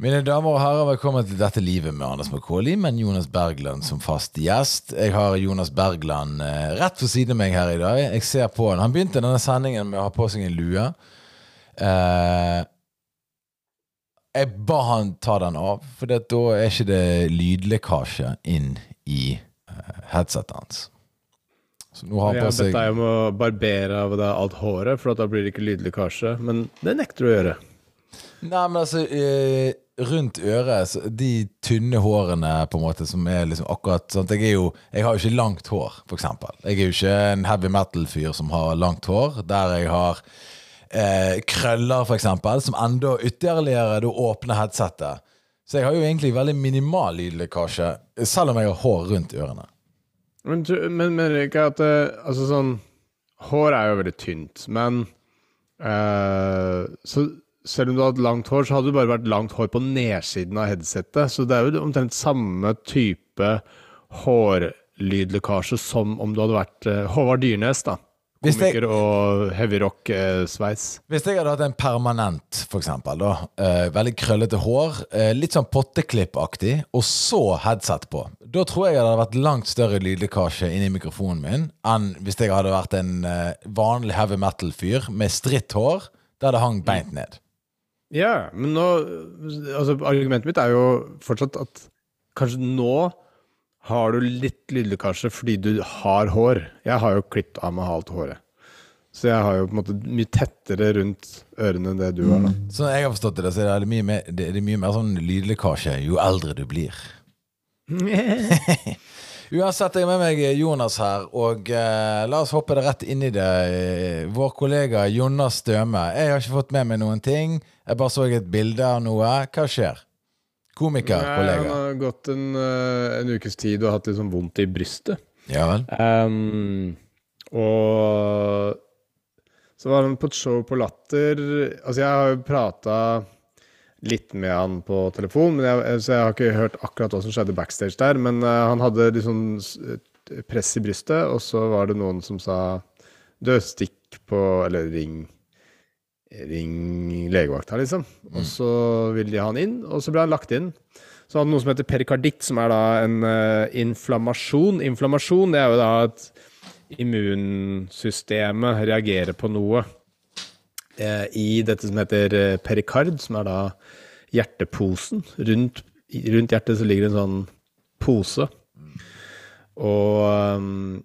Mine damer og herrer, velkommen til Dette livet med Anders McCauley, men Jonas Bergland som fast gjest. Jeg har Jonas Bergland eh, rett ved siden av meg her i dag. Jeg ser på han. Han begynte denne sendingen med å ha på seg en lue. Eh, jeg ba han ta den av, for det, da er ikke det lydlekkasje inn i eh, headsetet hans. Så nå har han på seg har bedt deg om å barbere av deg alt håret, for da blir det ikke lydlekkasje. Men det nekter du å gjøre. Nei, men altså eh, Rundt øret, de tynne hårene på en måte som er liksom akkurat sånn Jeg Jeg har jo ikke langt hår, eksempel. Jeg er jo ikke en heavy metal-fyr som har langt hår. Der jeg har eh, krøller, eksempel, som enda ytterligere da åpner headsetet. Så jeg har jo egentlig veldig minimal lydlekkasje, selv om jeg har hår rundt ørene. Men, men mener du ikke at eh, Altså sånn Hår er jo veldig tynt, men uh, Så selv om du hadde langt hår, så hadde det bare vært langt hår på nedsiden av headsetet. Så det er jo omtrent samme type hårlydlekkasje som om du hadde vært uh, Håvard Dyrnes, da. Komiker jeg, og heavyrock-sveis. Eh, hvis jeg hadde hatt en permanent, for eksempel, da, eh, veldig krøllete hår, eh, litt sånn potteklippaktig, og så headset på, da tror jeg det hadde vært langt større lydlekkasje inni mikrofonen min enn hvis jeg hadde vært en vanlig heavy metal-fyr med stritt hår der det hang beint ned. Ja, men nå Altså, argumentet mitt er jo fortsatt at kanskje nå har du litt lydlekkasje fordi du har hår. Jeg har jo klippet av meg halvt håret. Så jeg har jo på en måte mye tettere rundt ørene enn det du har. da. Så jeg har forstått det, så er det mye mer, det er mye mer sånn lydlekkasje jo eldre du blir. Uansett, jeg er med meg Jonas her, og eh, la oss hoppe det rett inn i det. Vår kollega Jonas Støme. Jeg har ikke fått med meg noen ting. Jeg bare så et bilde av noe. Hva skjer? Komiker, kollega. Han har gått en, eh, en, ukes tid og hatt litt sånn vondt i brystet. Ja vel. Um, og så var han på et show på Latter. Altså, jeg har jo prata litt med han på telefon, men jeg, så jeg har ikke hørt akkurat hva som skjedde backstage der. Men uh, han hadde sånn press i brystet, og så var det noen som sa dødstikk på Eller ring Ring legevakta, liksom. Mm. Og så ville de ha han inn, og så ble han lagt inn. Så hadde han noe som heter perikarditt, som er da en uh, inflammasjon. Inflammasjon det er jo da at immunsystemet reagerer på noe eh, i dette som heter eh, perikard, som er da hjerteposen. Rundt, rundt hjertet så ligger en sånn pose. Og um,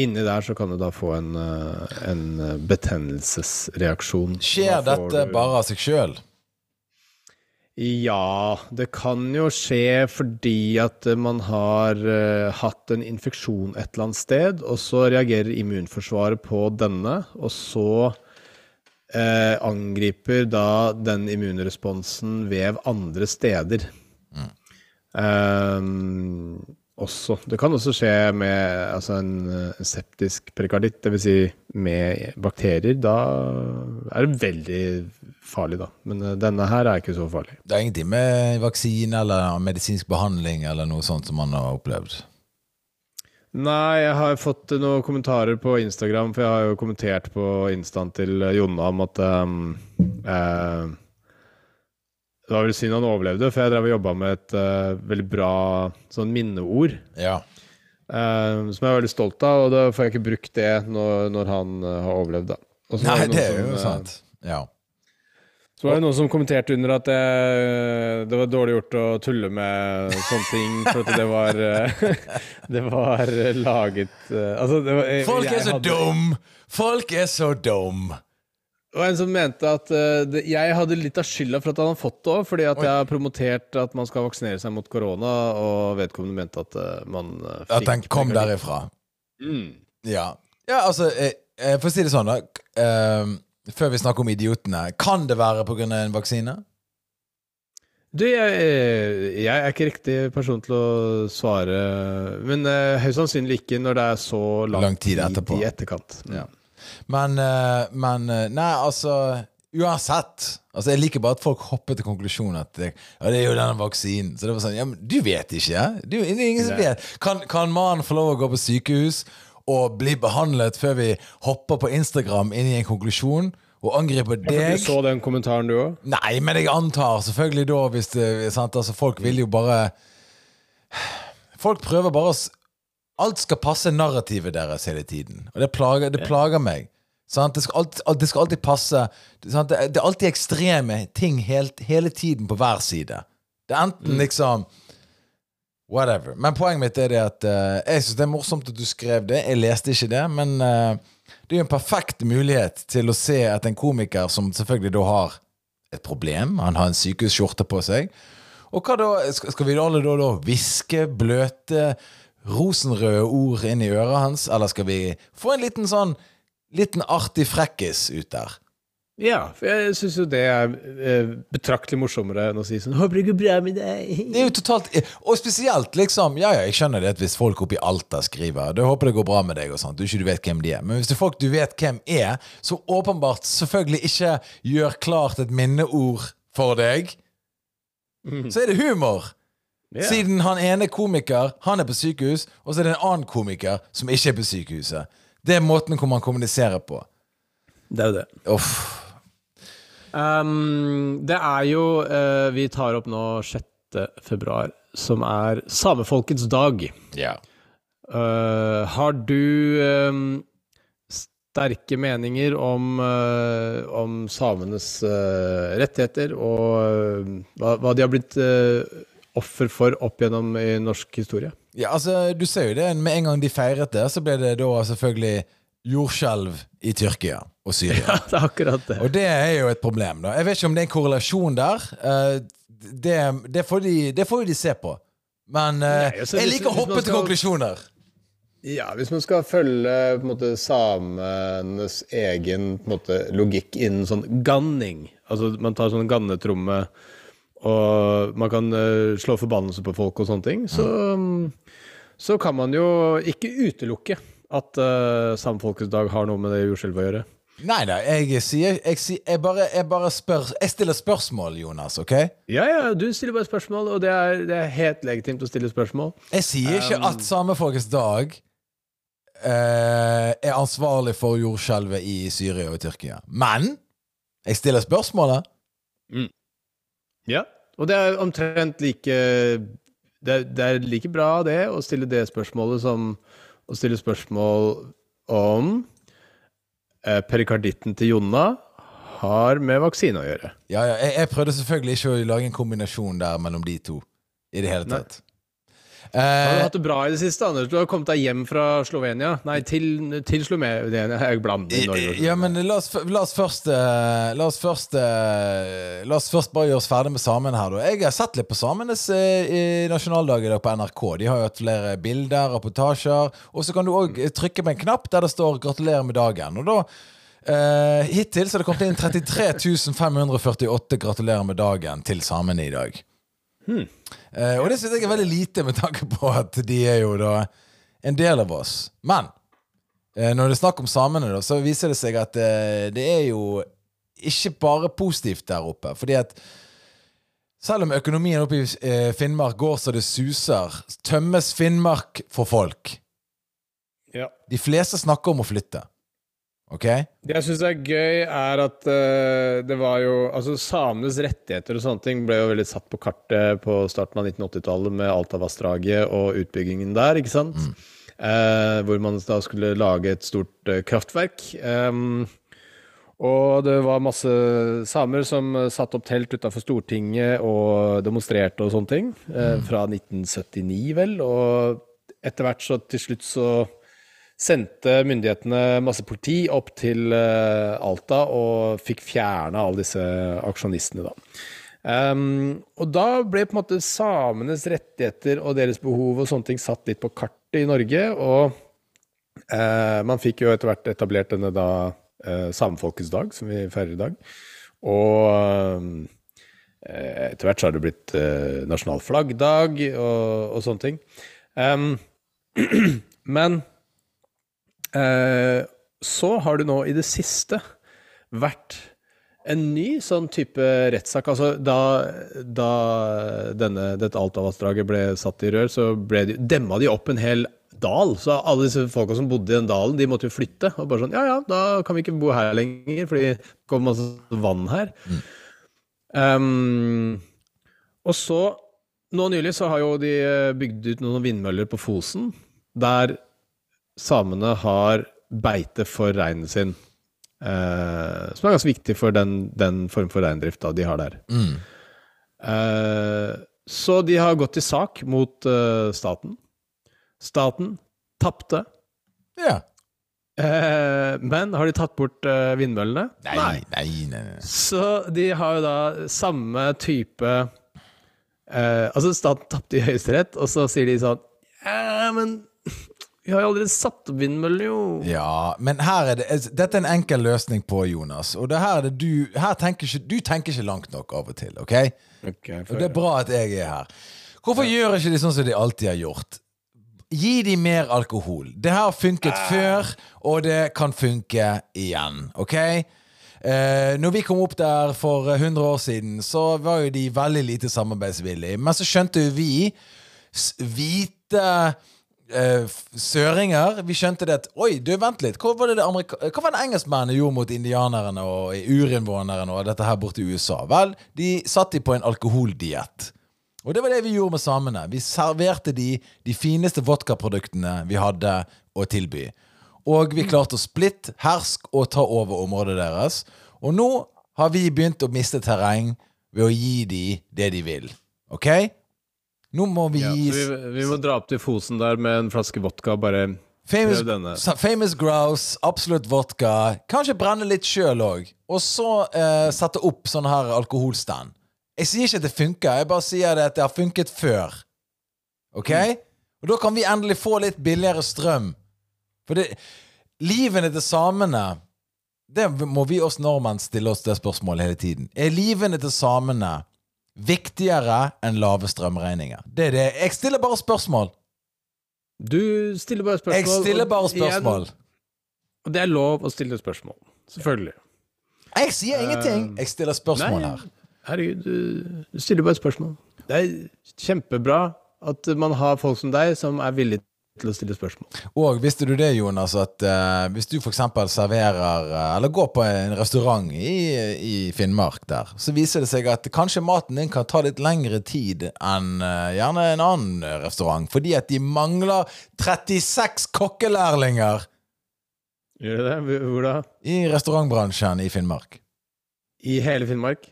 inni der så kan du da få en, eh, en betennelsesreaksjon. Skjer dette du... bare av seg sjøl? Ja, det kan jo skje fordi at man har uh, hatt en infeksjon et eller annet sted, og så reagerer immunforsvaret på denne, og så eh, angriper da den immunresponsen vev andre steder. Mm. Um, også. Det kan også skje med altså en, en septisk perikarditt, dvs. Si med bakterier. Da er det veldig farlig, da. Men uh, denne her er ikke så farlig. Det er ingenting med vaksine eller medisinsk behandling eller noe sånt som man har opplevd? Nei, jeg har fått noen kommentarer på Instagram, for jeg har jo kommentert på instaen til Jonna om at um, eh, Det var vel synd han overlevde, for jeg drev og jobba med et uh, veldig bra sånn minneord. Ja. Uh, som jeg er veldig stolt av, og da får jeg ikke brukt det når, når han uh, har overlevd, da. Nei, det, det er jo sant. Ja. Så var det noen som kommenterte under at det, det, var dårlig gjort å tulle med sånne ting, for at det var Det var laget altså, det var, Folk er så hadde, dum! Folk er så dum! Det var en som mente at uh, det, jeg hadde litt av skylda for at han hadde fått det òg, fordi at Oi. jeg har promotert at man skal vaksinere seg mot korona, og vedkommende mente at uh, man uh, fikk At den kom derifra? Mm. Ja. ja, altså, for å si det sånn, da. Før vi snakker om idiotene, kan det være pga. en vaksine? Du, jeg, jeg, er ikke riktig person til å svare, men uh, høyst sannsynlig ikke når det er så lang, lang tid etterpå. i etterkant. Ja. Men, uh, men uh, Nei, altså Uansett. Altså, jeg liker bare at folk hopper til konklusjonen at det, ja, det er jo denne vaksinen. Så det var sånn, ja, men Du vet ikke? Du, det er ingen som vet. Kan, kan mannen få lov å gå på sykehus og bli behandlet før vi hopper på Instagram inn i en konklusjon og angriper deg. Du så den kommentaren, du òg? Nei, men jeg antar selvfølgelig da hvis det, sant? Altså, Folk vil jo bare Folk prøver bare å Alt skal passe narrativet deres hele tiden. Og det plager, det plager meg. Sant? Det, skal alltid, det skal alltid passe sant? Det, er alltid ekstreme ting helt, hele tiden på hver side. Det er enten liksom Whatever. Men poenget mitt er det at uh, jeg syns det er morsomt at du skrev det. Jeg leste ikke det, men uh, det er jo en perfekt mulighet til å se at en komiker som selvfølgelig da har et problem, han har en sykehusskjorte på seg, og hva da? Skal vi alle da, da hviske bløte, rosenrøde ord inn i øret hans, eller skal vi få en liten sånn liten artig frekkis ut der? Ja, for jeg syns jo det er eh, betraktelig morsommere enn å si sånn 'Håper det går bra med deg'. Det er jo totalt Og spesielt, liksom Ja, ja, jeg skjønner det at hvis folk oppe i Alta skriver Du håper det går bra med deg og sånt, du ikke du vet hvem de er. Men hvis det er folk du vet hvem er, så åpenbart selvfølgelig ikke gjør klart et minneord for deg, så er det humor. Yeah. Siden han ene komiker, han er på sykehus, og så er det en annen komiker som ikke er på sykehuset. Det er måten hvor man kommuniserer på. Det er jo det. Uff. Um, det er jo uh, Vi tar opp nå 6. februar, som er samefolkets dag. Ja. Uh, har du um, sterke meninger om, uh, om samenes uh, rettigheter, og uh, hva, hva de har blitt offer for opp gjennom i norsk historie? Ja, altså, du ser jo det. Med en gang de feiret det, så ble det da selvfølgelig jordskjelv i Tyrkia og Syria. det er akkurat det. Og det er jo et problem, da. Jeg vet ikke om det er en korrelasjon der. Eh, Det, det, får de, det får jo de se på. Men eh, Nei, altså, jeg liker å hoppe til konklusjoner. Ja, hvis man skal følge på en måte, samenes egen på en måte, logikk innen sånn ganning Altså man tar sånn gannetromme, og man kan uh, slå forbannelse på folk og sånne ting, så, mm, så kan man jo ikke utelukke at uh, samfolkets dag har noe med det jordskjelvet å gjøre. Nei da, jeg sier jeg, sier, jeg, bare, jeg bare spør Jeg stiller spørsmål, Jonas, OK? Ja, ja, du stiller bare spørsmål, og det er, det er helt legitimt å stille spørsmål. Jeg sier ikke Um, at samefolkets dag uh, er ansvarlig for jordskjelvet i Syria og Tyrkia. Men jeg stiller spørsmålet. Ja, og det er omtrent like det er, det er like bra det å stille det spørsmålet som å stille spørsmål om eh, perikarditten til Jonna har med vaksine å gjøre. Ja, ja, jeg, jeg prøvde selvfølgelig ikke å lage en kombinasjon der mellom de to. I det hele Nei. Har du Eh, hatt det bra i det siste, Anders? Du har kommet deg hjem fra Slovenia. Nei, til, til Slovenia. Jeg blander Norge ja, men la oss, la oss først eh, La oss først eh, La oss først bare gjøre oss ferdig med samene her, da. Jeg har sett litt på samenes i nasjonaldag i dag på NRK. De har jo hatt flere bilder, rapportasjer. Og så kan du òg trykke på en knapp der det står 'Gratulerer med dagen'. Og da Uh, Hittil så har det kommet inn 33 548 gratulerer med dagen til samene i dag. Eh, og det synes jeg er veldig lite, med tanke på at de er jo da en del av oss. Men uh, når det er snakk om samene, da, så viser det seg at uh, det er jo ikke bare positivt der oppe. Fordi at selv om økonomien oppe i Finnmark går så det suser, tømmes Finnmark for folk. Ja. De fleste snakker om å flytte. Ok? Det jeg syns er gøy, er at uh, det var jo Altså, samenes rettigheter og sånne ting ble jo veldig satt på kartet på starten av 1980-tallet med Altavassdraget og utbyggingen der, ikke sant? Eh, hvor man da skulle lage et stort uh, kraftverk. Um, og det var masse samer som satte opp telt utafor Stortinget og demonstrerte og sånne ting. Mm. Fra 1979, vel. Og etter hvert så til slutt så sendte myndighetene masse politi opp til eh, Alta og fikk fjerna alle disse aksjonistene, da. Um, og da ble på en måte samenes rettigheter og deres behov og sånne ting satt litt på kartet i Norge, og uh, man fikk jo etter hvert etablert denne da uh, Samefolkets dag, som vi feirer i dag. Og etter hvert så har det blitt eh, nasjonal flaggdag og, og sånne ting. Um, men så har det nå i det siste vært en ny sånn type rettssak. Altså da, da denne, dette Altavassdraget ble satt i rør, så ble de, demma de opp en hel dal, så alle disse folka som bodde i den dalen, de måtte jo flytte. Og bare sånn Ja ja, da kan vi ikke bo her lenger, fordi det kommer masse vann her. Um, og så, nå nylig, så har jo de eh, bygd ut noen vindmøller på Fosen, der samene har beite for reinen sin. eh, som er ganske viktig for den, den form for reindrift de har der. Mm. Eh, så de har gått til sak mot eh, staten. Staten tapte. Ja. Eh, men har de tatt bort vindmøllene? Nei, nei, nei. nei. Så de har jo da samme type eh, Altså, staten tapte i Høyesterett, og så sier de sånn Ja, men vi har jo allerede satt opp vindmøllene, jo. Ja, men her er det altså, Dette er en enkel løsning på, Jonas. Og det her er det du her tenker ikke, Du tenker ikke langt nok av og til, OK? Og det er bra at jeg er her. Hvorfor gjør ikke de sånn som de alltid har gjort? Gi de mer alkohol. Det har funket før, og det kan funke igjen. OK? Eh, når vi kom opp der for 100 år siden, så var jo de veldig lite samarbeidsvillige. Men så skjønte jo vi, hvite eh, f- søringer, vi skjønte det at Oi, du, vent litt. Hva var det, det hva var det engelskmennene gjorde mot indianerne og urinnvånerne og dette her borte i USA? Vel, de satt de på en alkoholdiett. Og det var det vi gjorde med samene. Vi serverte de de fineste vodkaproduktene vi hadde å tilby. Og vi klarte å splitte, hersk og ta over området deres. Og nå har vi begynt å miste terreng ved å gi de det de vil. OK? Nå må vi Ja, vi, vi må dra opp til Fosen der med en flaske vodka, bare famous, prøv denne. famous grouse, absolutt vodka. Kanskje brenne litt sjøl òg. Og så eh, sette opp sånn her alkoholstand. Jeg sier ikke at det funker, jeg bare sier det at det har funket før. OK? Og da kan vi endelig få litt billigere strøm. For det Livene til samene Det må vi oss nordmenn stille oss det spørsmålet hele tiden. Er livene til samene viktigere enn lave strømregninger? Det er det. Jeg stiller bare spørsmål. Du stiller bare spørsmål. Jeg stiller bare spørsmål. Og det er lov å stille spørsmål. Selvfølgelig. Jeg sier ingenting. Jeg stiller spørsmål Nei, her. Herregud, du, du stiller bare spørsmål. Det er kjempebra at man har folk som deg som er villige til å stille spørsmål. Og visste du det, Jonas, at uh, hvis du f.eks. serverer uh, Eller går på en restaurant i, i Finnmark der, så viser det seg at kanskje maten din kan ta litt lengre tid enn uh, gjerne en annen restaurant, fordi at de mangler 36 kokkelærlinger Gjør det det? Hvor da? i restaurantbransjen i Finnmark. I hele Finnmark?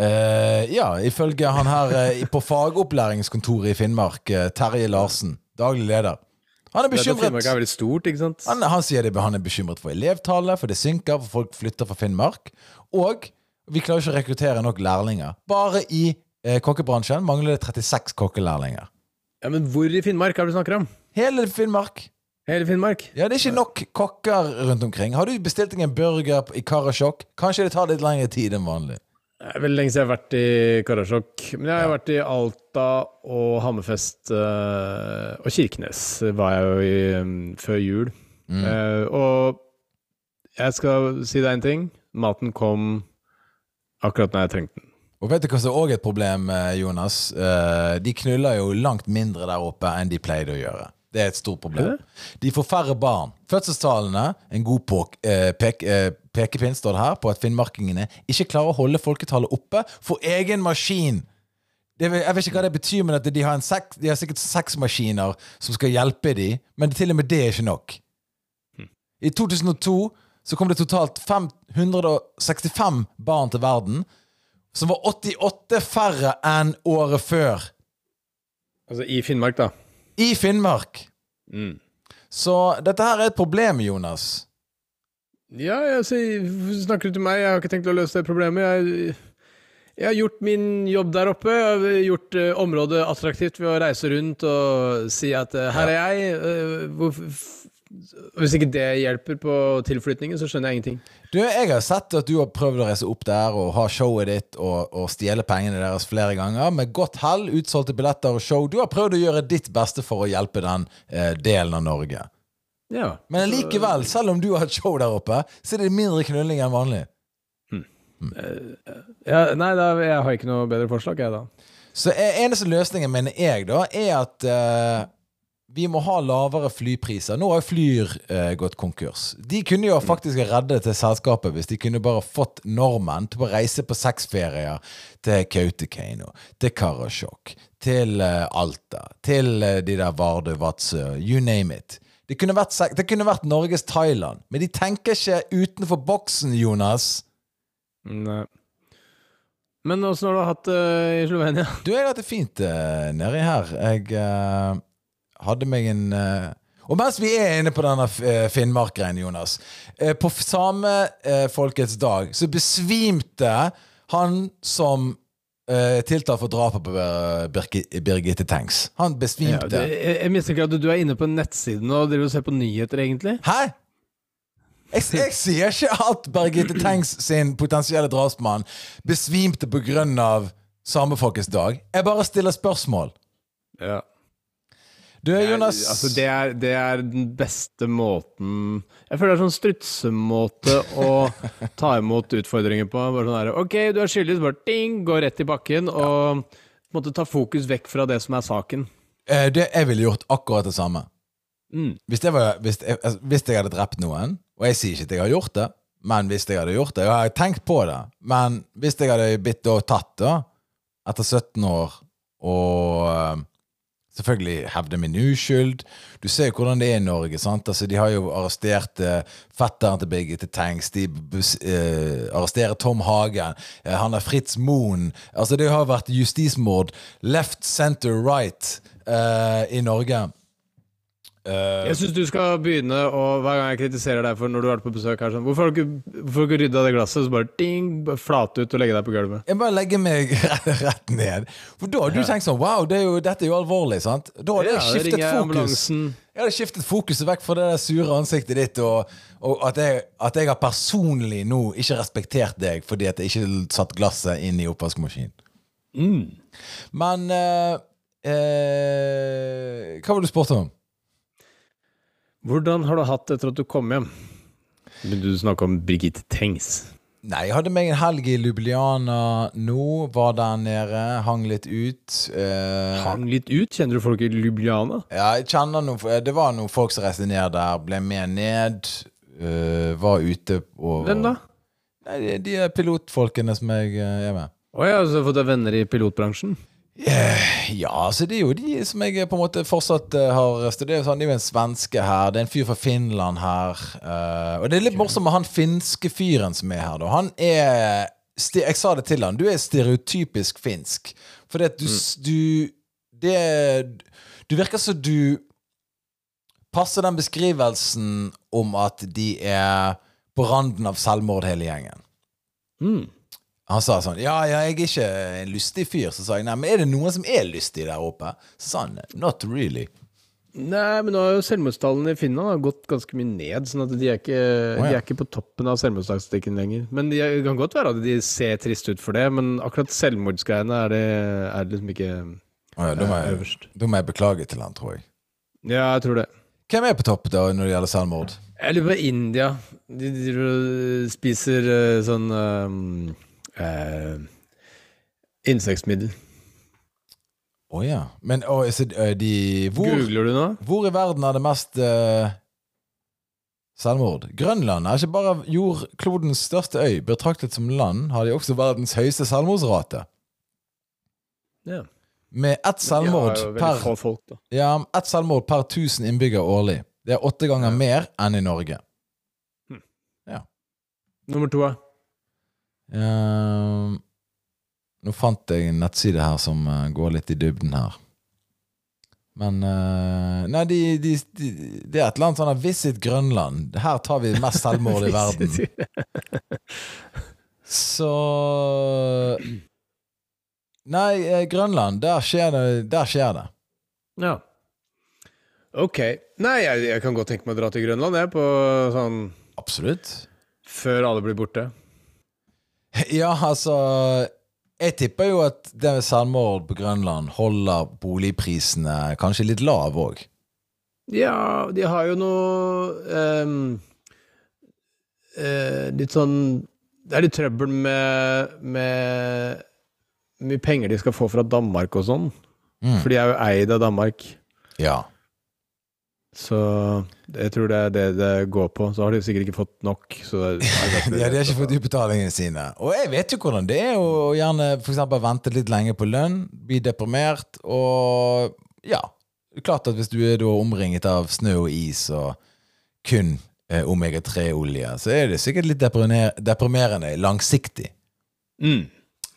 Eh, ja, ifølge han her på fagopplæringskontoret i Finnmark, Terje Larsen, daglig leder. Han er bekymret. Finnmark er veldig stort, ikke sant? Han, han sier det, han er bekymret for elevtallet, for det synker, for folk flytter fra Finnmark. Og vi klarer ikke å rekruttere nok lærlinger. Bare i eh, kokkebransjen mangler det 36 kokkelærlinger. Ja, Men hvor i Finnmark er det du snakker om? Hele Finnmark. Hele Finnmark? Ja, det er ikke nok kokker rundt omkring. Har du bestilt deg en burger i Karasjok? Kanskje det tar litt lengre tid enn vanlig. Det er veldig lenge siden jeg har vært i Karasjok. Men jeg har vært i Alta og Hammerfest eh, og Kirkenes var jeg jo i um, før jul. Eh, og jeg skal si deg en ting. Maten kom akkurat når jeg trengte den. Og vet du hva som òg er et problem, eh, Jonas? De knuller jo langt mindre der oppe enn de pleide å gjøre. Det er et stort problem. De får færre barn. Fødselstallene, en god påk- eh, pek, eh, pekepinn står det her, på at finnmarkingene ikke klarer å holde folketallet oppe for egen maskin. Det, jeg vet ikke hva det betyr, men at de har, en seks, de har sikkert seks maskiner som skal hjelpe dem, men til og med det er ikke nok. I 2002 så kom det totalt 565 barn til verden, som var 88 færre enn året før. Altså i Finnmark, da. I Finnmark. Mm. Så dette her er et problem, Jonas. Ja, sier, snakker du til meg? Jeg har ikke tenkt å løse det problemet. Jeg, jeg har gjort min jobb der oppe. Jeg har gjort uh, området attraktivt ved å reise rundt og si at uh, her er jeg. Uh, hvorfor- f- hvis ikke det hjelper på tilflytningen, så skjønner jeg ingenting. Du, Jeg har sett at du har prøvd å reise opp der og ha showet ditt og, og stjele pengene deres flere ganger. Med godt hell, utsolgte billetter og show. Du har prøvd å gjøre ditt beste for å hjelpe den eh, delen av Norge. Ja. Men likevel, selv om du har et show der oppe, så er det mindre knulling enn vanlig. ja nei, da, jeg har ikke noe bedre forslag, jeg, da. Så eh, eneste løsningen, mener jeg, da, er at eh, vi må ha lavere flypriser. Nå har Flyr eh, gått konkurs. De kunne jo faktisk reddet til selskapet hvis de kunne bare fått nordmenn til å reise på sexferier til Kautokeino, til Karasjok, til eh, Alta, til eh, de der Vardø, Vadsø, you name it. Det kunne, vært, det kunne vært Norges Thailand, men de tenker ikke utenfor boksen, Jonas. Nei. Men åssen har du hatt det i Slovenia? Du, jeg har hatt det fint uh, nedi her. Jeg eh, hadde meg en eh, Og mens vi er inne på denne uh, Finnmark-greien, Jonas eh, På samefolkets dag så besvimte han som tiltalt for drapet på eh, Birgitte Tengs. Han Ja, besvimte. det, jeg, jeg mistenker at du er inne på nettsiden og driver og ser på nyheter, egentlig. Hæ? Jeg, jeg sier ikke at Birgitte Tengs sin potensielle drapsmann besvimte av samefolkets dag. Jeg bare stiller spørsmål. Ja. Du, Jonas Altså, det er, det er den beste måten Jeg føler det er sånn strutsemåte å ta imot utfordringer på. Bare sånn her, Ok, du er skyldig, så bare ding, gå rett i bakken og på en måte ta fokus vekk fra det som er saken. Eh, det, jeg ville gjort akkurat det samme. Mm. Hvis, det var, hvis, jeg, altså, hvis jeg hadde drept noen, og jeg sier ikke at jeg har gjort det, men hvis jeg hadde gjort det Jeg har tenkt på det, men hvis jeg hadde blitt og tatt, da, etter 17 år, og selvfølgelig hevde min uskyld Du ser jo hvordan det er i Norge. sant? Altså, De har jo arrestert eh, fetteren til Birgitte Tengs. De eh, arresterer Tom Hagen. Eh, han er Fritz Moen. Altså, det har vært justismord left, center, right eh, i Norge. Eh, Jeg syns du skal begynne å Hver gang jeg kritiserer deg for når du har vært på besøk her sånn Hvorfor har du ikke, rydda det glasset? Så bare ding, flate ut og legge deg på gulvet. jeg bare legger meg rett ned. For da har du tenkt sånn Wow, det er jo, dette er jo alvorlig. sant? Da hadde Ja, jeg skiftet jeg fokus. Jeg hadde skiftet fokuset vekk fra det der sure ansiktet ditt, og, og at, jeg, at jeg har personlig nå ikke respektert deg fordi at jeg ikke satt glasset inn i oppvaskmaskinen. Mm. Men uh, uh, Hva var det du spurte om? Hvordan har du hatt det etter at du kom hjem? Du snakke om Birgitte Tengs? Nei, jeg hadde meg en helg i Ljubljana nå. Var der nede, hang litt ut. eh, Hang litt ut? Kjenner du folk i Ljubljana? Ja, jeg kjenner noen Det var noen folk som reiste ned der, ble med ned. Eh, var ute og Hvem da? Nei, de, de pilotfolkene som jeg øh, er med. Å ja, så har du fått deg venner i pilotbransjen? Eh, Ja, altså det er jo de som jeg på en måte fortsatt øh, har studert. Sånn, det er jo en svenske her, det er en fyr fra Finland her. og det er litt morsomt med han finske fyren som er her, da. Han er Jeg sa det til han, du er stereotypisk finsk. Fordi at du, mm. du Det Du virker som du passer den beskrivelsen om at de er på randen av selvmord, hele gjengen. Mm. Han sa sånn Ja, ja, jeg er ikke en lystig fyr. Så sa jeg nei, men er det noen som er lystig der oppe? Så sa han not really. Nei, men nå har jo selvmordstallene i Finland har gått ganske mye ned, sånn at de er ikke, ja. de er ikke på toppen av selvmordsstatistikken lenger. Men de det kan godt være at de ser trist ut for det, men akkurat selvmordsgreiene er det, er det liksom ikke oh, ja, da, må eh, jeg, øverst. da må jeg beklage til han, tror jeg. Ja, jeg tror det. Hvem er på topp da når det gjelder selvmord? Jeg lurer på India. De, de, de spiser eh, sånn um, eh, Insektmiddel. Å ja. Men å, så, øh, de hvor, Googler du nå? hvor i verden er det mest øh, selvmord? Grønland er ikke bare jordklodens største øy. Betraktet som land har de også verdens høyeste selvmordsrate. Ja. Med ett selvmord, veldig per, folk, ja, ett selvmord per 1000 innbyggere årlig. Det er åtte ganger Ja. mer enn i Norge. Ja Nummer to, da? Ehm, nå fant jeg en nettside her som uh, går litt i dybden her. Men uh, Nei, de, de, de, det er et eller annet sånn Visit Grønland. Her tar vi mest selvmord i verden. Så Nei, eh, Grønland. Der skjer det. Der skjer det. Ja. Ok. Nei, jeg, jeg kan godt tenke meg å dra til Grønland, jeg, på sånn Absolutt. Før alle blir borte. Ja, altså Jeg tipper jo at det med selvmord på Grønland holder boligprisene kanskje litt lav òg. Ja, de har jo noe um, uh, Litt sånn Det er litt trøbbel med Med mye penger de skal få fra Danmark og sånn. Mm. For de er jo eid av Danmark. Ja. Så jeg tror det er det det går på. Så har de sikkert ikke fått nok. Så det Ja, de har ikke fått utbetalingene sine. Og jeg vet jo hvordan det er å gjerne for vente litt lenge på lønn, bli deprimert, og ja. Klart at hvis du er da omringet av snø og is og kun eh, omega-3-olje, så er det sikkert litt deprimer deprimerende langsiktig. Mm.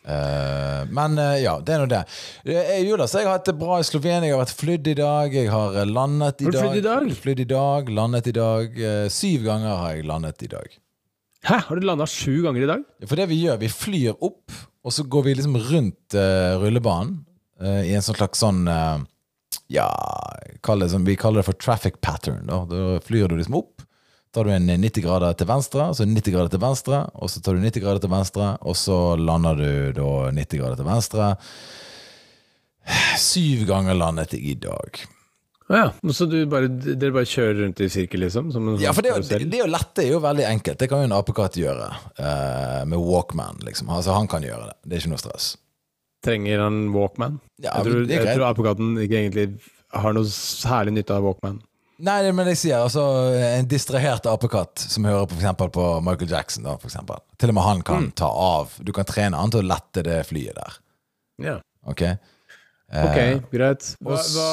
Eh, men eh, ja, det er nå det. Uh, Judas, jeg har hatt det bra i Slovenia. Jeg har vært flydd i dag. Jeg har eh, landet i dag. flydd i dag? Flydd i dag, landet i dag. Eh, syv ganger har jeg landet i dag. Hæ, har du landa sju ganger i dag? For det vi gjør, vi flyr opp, og så går vi liksom rundt uh, rullebanen uh, i en sånn slags sånn uh, Ja, det, sånn- vi kaller det for traffic pattern. Da, da flyr du liksom opp. Tar du en 90 grader til venstre, så 90 grader til venstre, og så tar du 90 grader til venstre, og så lander du da 90 grader til venstre. Syv ganger landet jeg i dag. Ja. Så du bare, dere bare kjører rundt i sirkel, liksom? Som en Ja, for det, sånn det, det å lette er jo veldig enkelt. Det kan jo en apekatt gjøre eh, med Walkman. liksom. Altså, Han kan gjøre det. Det er ikke noe stress. Trenger han Walkman? Ja, jeg tror, det jeg tror apekatten ikke egentlig har noe særlig nytte av Walkman. Nei, men jeg sier altså en distrahert apekatt som hører på, for eksempel, på Michael Jackson. Da, for eksempel. Til og med han kan ta av. Du kan trene han til å lette det flyet der. Ja. Ok? Eh, Ok, greit. Hva, hva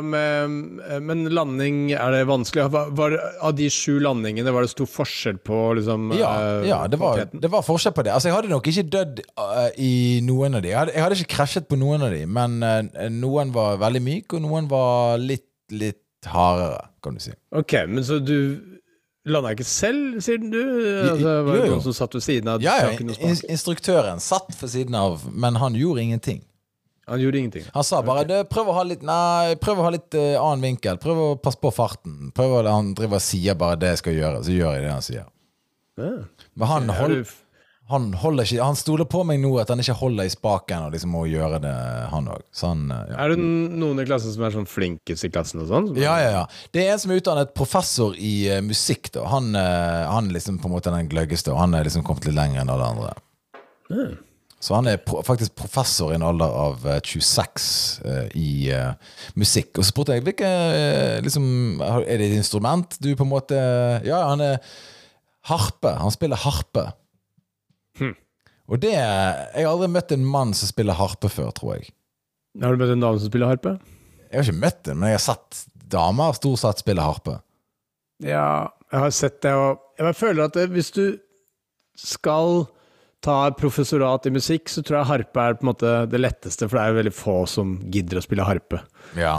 med Men landing, er det vanskelig? Var, var, av de sju landingene, var det stor forskjell på liksom ja, eh, ja det, var, det var forskjell på det. Altså, Jeg hadde nok ikke dødd uh, i noen av de. Jeg hadde, jeg hadde ikke krasjet på noen av de, men uh, noen var veldig myk, og noen var litt, litt hardere, kan du si. Ok, men så du landa ikke selv, siden du? Altså, var jo, det noen som satt ved siden av? Ja, ja. Instruktøren satt ved siden av, men han gjorde ingenting. Han gjorde ingenting. Han sa bare okay. prøv å ha litt Nei, prøv å ha litt uh, annen vinkel. Prøv å passe på farten. Prøv å, Han driver og sier bare det jeg skal gjøre, så gjør jeg det han sier. Ja. Men han, hold, du f- han ikke Han stoler på meg nå at han ikke holder i spaken og liksom må gjøre det, han òg. Så han eh, ja. Er det noen i klassen som er sånn flinkest i klassen og sånn? Ja, ja, ja. Det er en som er utdannet professor i uh, musikk. da Han, uh, han er liksom på en måte den gløggeste, og han er liksom kommet litt lenger enn alle andre. Så han er pro faktisk professor i en alder av eh, 26 uh, i uh, musikk. Og så spurte jeg hvilke uh, liksom, Er det et instrument du på en måte Ja, han er harpe. Han spiller harpe. Hm. Og det Jeg har aldri møtt en mann som spiller harpe før, tror jeg. Har du møtt en dame som spiller harpe? Jeg har ikke møtt en, men jeg har sett damer stort sett spille harpe. Ja, jeg har sett det, og jeg føler at det, hvis du skal ta professorat i musikk, så tror jeg harpe er på en måte det letteste, for det er jo veldig få som gidder å spille harpe. Ja.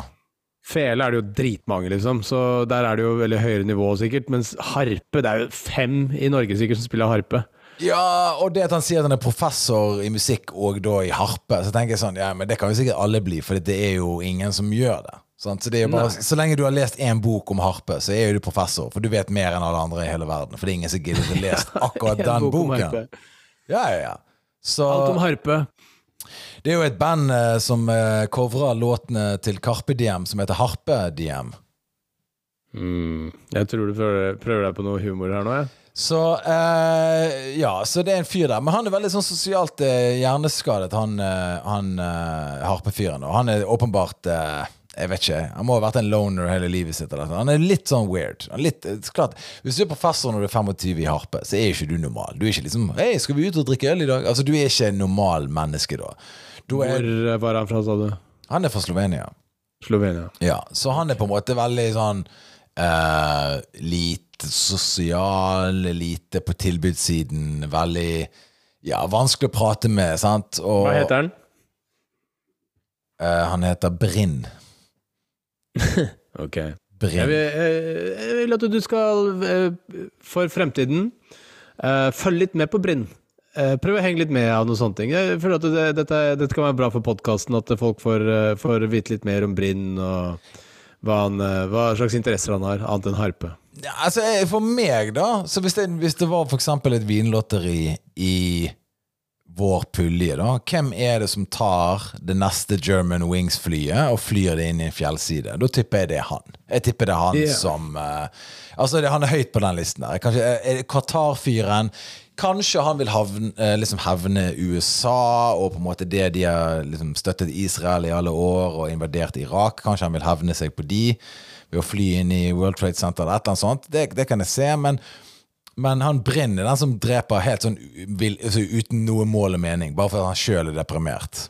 Fele er det jo dritmange, liksom, så der er det jo veldig høyere nivå sikkert, mens harpe, det er jo fem i Norge sikkert som spiller harpe. Ja, og det at han sier at han er professor i musikk og da i harpe, så tenker jeg sånn, ja, men det kan jo sikkert alle bli, for det er jo ingen som gjør det. Sant? Så, det er jo bare, Nei. så lenge du har lest én bok om harpe, så er jo du professor, for du vet mer enn alle andre i hele verden. For det er ingen som gidder å lese akkurat den bok boken. Ja, ja, ja. Så Alt om harpe. det er jo et band eh, som eh, covrer låtene til Carpe Diem, som heter Harpe Diem. Mm, jeg tror du prøver, prøver deg på noe humor her nå, jeg. Så eh, ja, så det er en fyr der. Men han er veldig sånn sosialt eh, hjerneskadet, han, eh, han eh, harpefyren. Og han er åpenbart eh, Jeg vet ikke. Han må ha vært en loner hele livet sitt. Eller. Han er litt sånn weird. Litt, eh, klart, Hvis du er professor når du er 25 i harpe, så er ikke du normal. Du er ikke liksom Hei, skal vi ut og drikke øl i dag? Altså, Du er ikke en normal menneske da. Du er, Hvor var han fra, sa du? han er fra Slovenia. Slovenia. Ja, så han er på en måte veldig sånn uh, Lite sosial, lite på tilbudssiden, veldig Ja, vanskelig å prate med, sant? Og, Hva heter han? Uh, han heter Brinn. Ok. Jeg vil, eh, jeg vil at du skal, eh, for fremtiden, uh, følge litt med på Brinn. Uh, Prøv å henge litt med av noen sånne ting. Jeg føler at det, dette, dette kan være bra for podkasten, at folk får, får vite litt mer om Brinn, og hva, han, hva slags interesser han har, annet enn harpe. Ja, altså, for meg, da Så hvis det, hvis det var eksempel et vinlotteri i vår pulje, da hvem er det som tar det neste German Wings-flyet og flyr det inn i en fjellside? Da tipper jeg det er han. Jeg tipper det er han yeah. som uh, Altså, det, han er høyt på den listen der. Kanskje eh, er det Qatar-fyren. Kanskje han vil havne, eh, liksom hevne USA og på en måte det de har liksom støttet Israel i alle år og invadert Irak. Kanskje han vil hevne seg på de. Ved å fly inn i World Trade Center eller et eller annet sånt. Det, det kan jeg se, men, men han Brinn er den som dreper helt sånn vil, altså, uten noe mål og mening, bare fordi han sjøl er deprimert.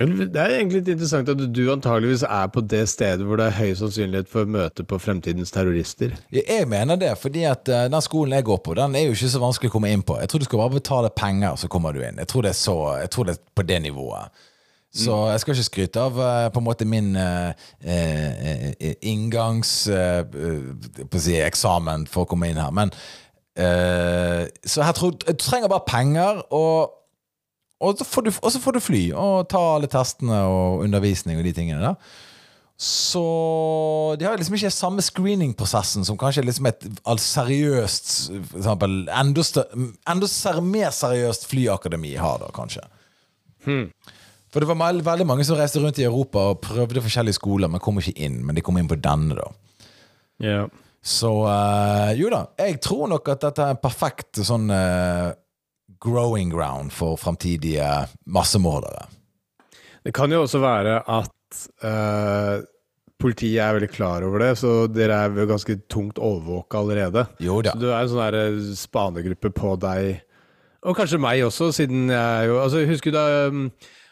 Det er egentlig litt interessant at du antageligvis er på det stedet hvor det er høy sannsynlighet for møte på fremtidens terrorister. Jeg mener det, fordi at eh, den skolen jeg går på, den er jo ikke så vanskelig å komme inn på. Jeg tror du skal bare betale penger, så kommer du inn. Jeg tror det er, så, jeg tror det er på det nivået. Så jeg skal ikke skryte av eh, på en måte min eh, eh, eh, inngangs eh, si, eksamen for å komme inn her. Men eh, Så jeg tror du trenger bare penger, og, og, så får du, og så får du fly og ta alle testene og undervisning og de tingene der. Så de har liksom ikke samme screeningprosessen som kanskje liksom et seriøst for eksempel, enda, mer seriøst flyakademi har, da, kanskje. For det var veldig mange som reiste rundt i Europa og prøvde forskjellige skoler, men kom ikke inn. Men de kom inn på denne, da. Ja. Så uh, jo da, jeg tror nok at dette er en perfekt sånn uh, growing ground for framtidige massemordere. Det kan jo også være at uh, politiet er veldig klar over det, så dere er jo ganske tungt overvåka allerede. Jo da. Så du er en sånn spanegruppe på deg, og kanskje meg også, siden jeg jo Altså, husker du da um,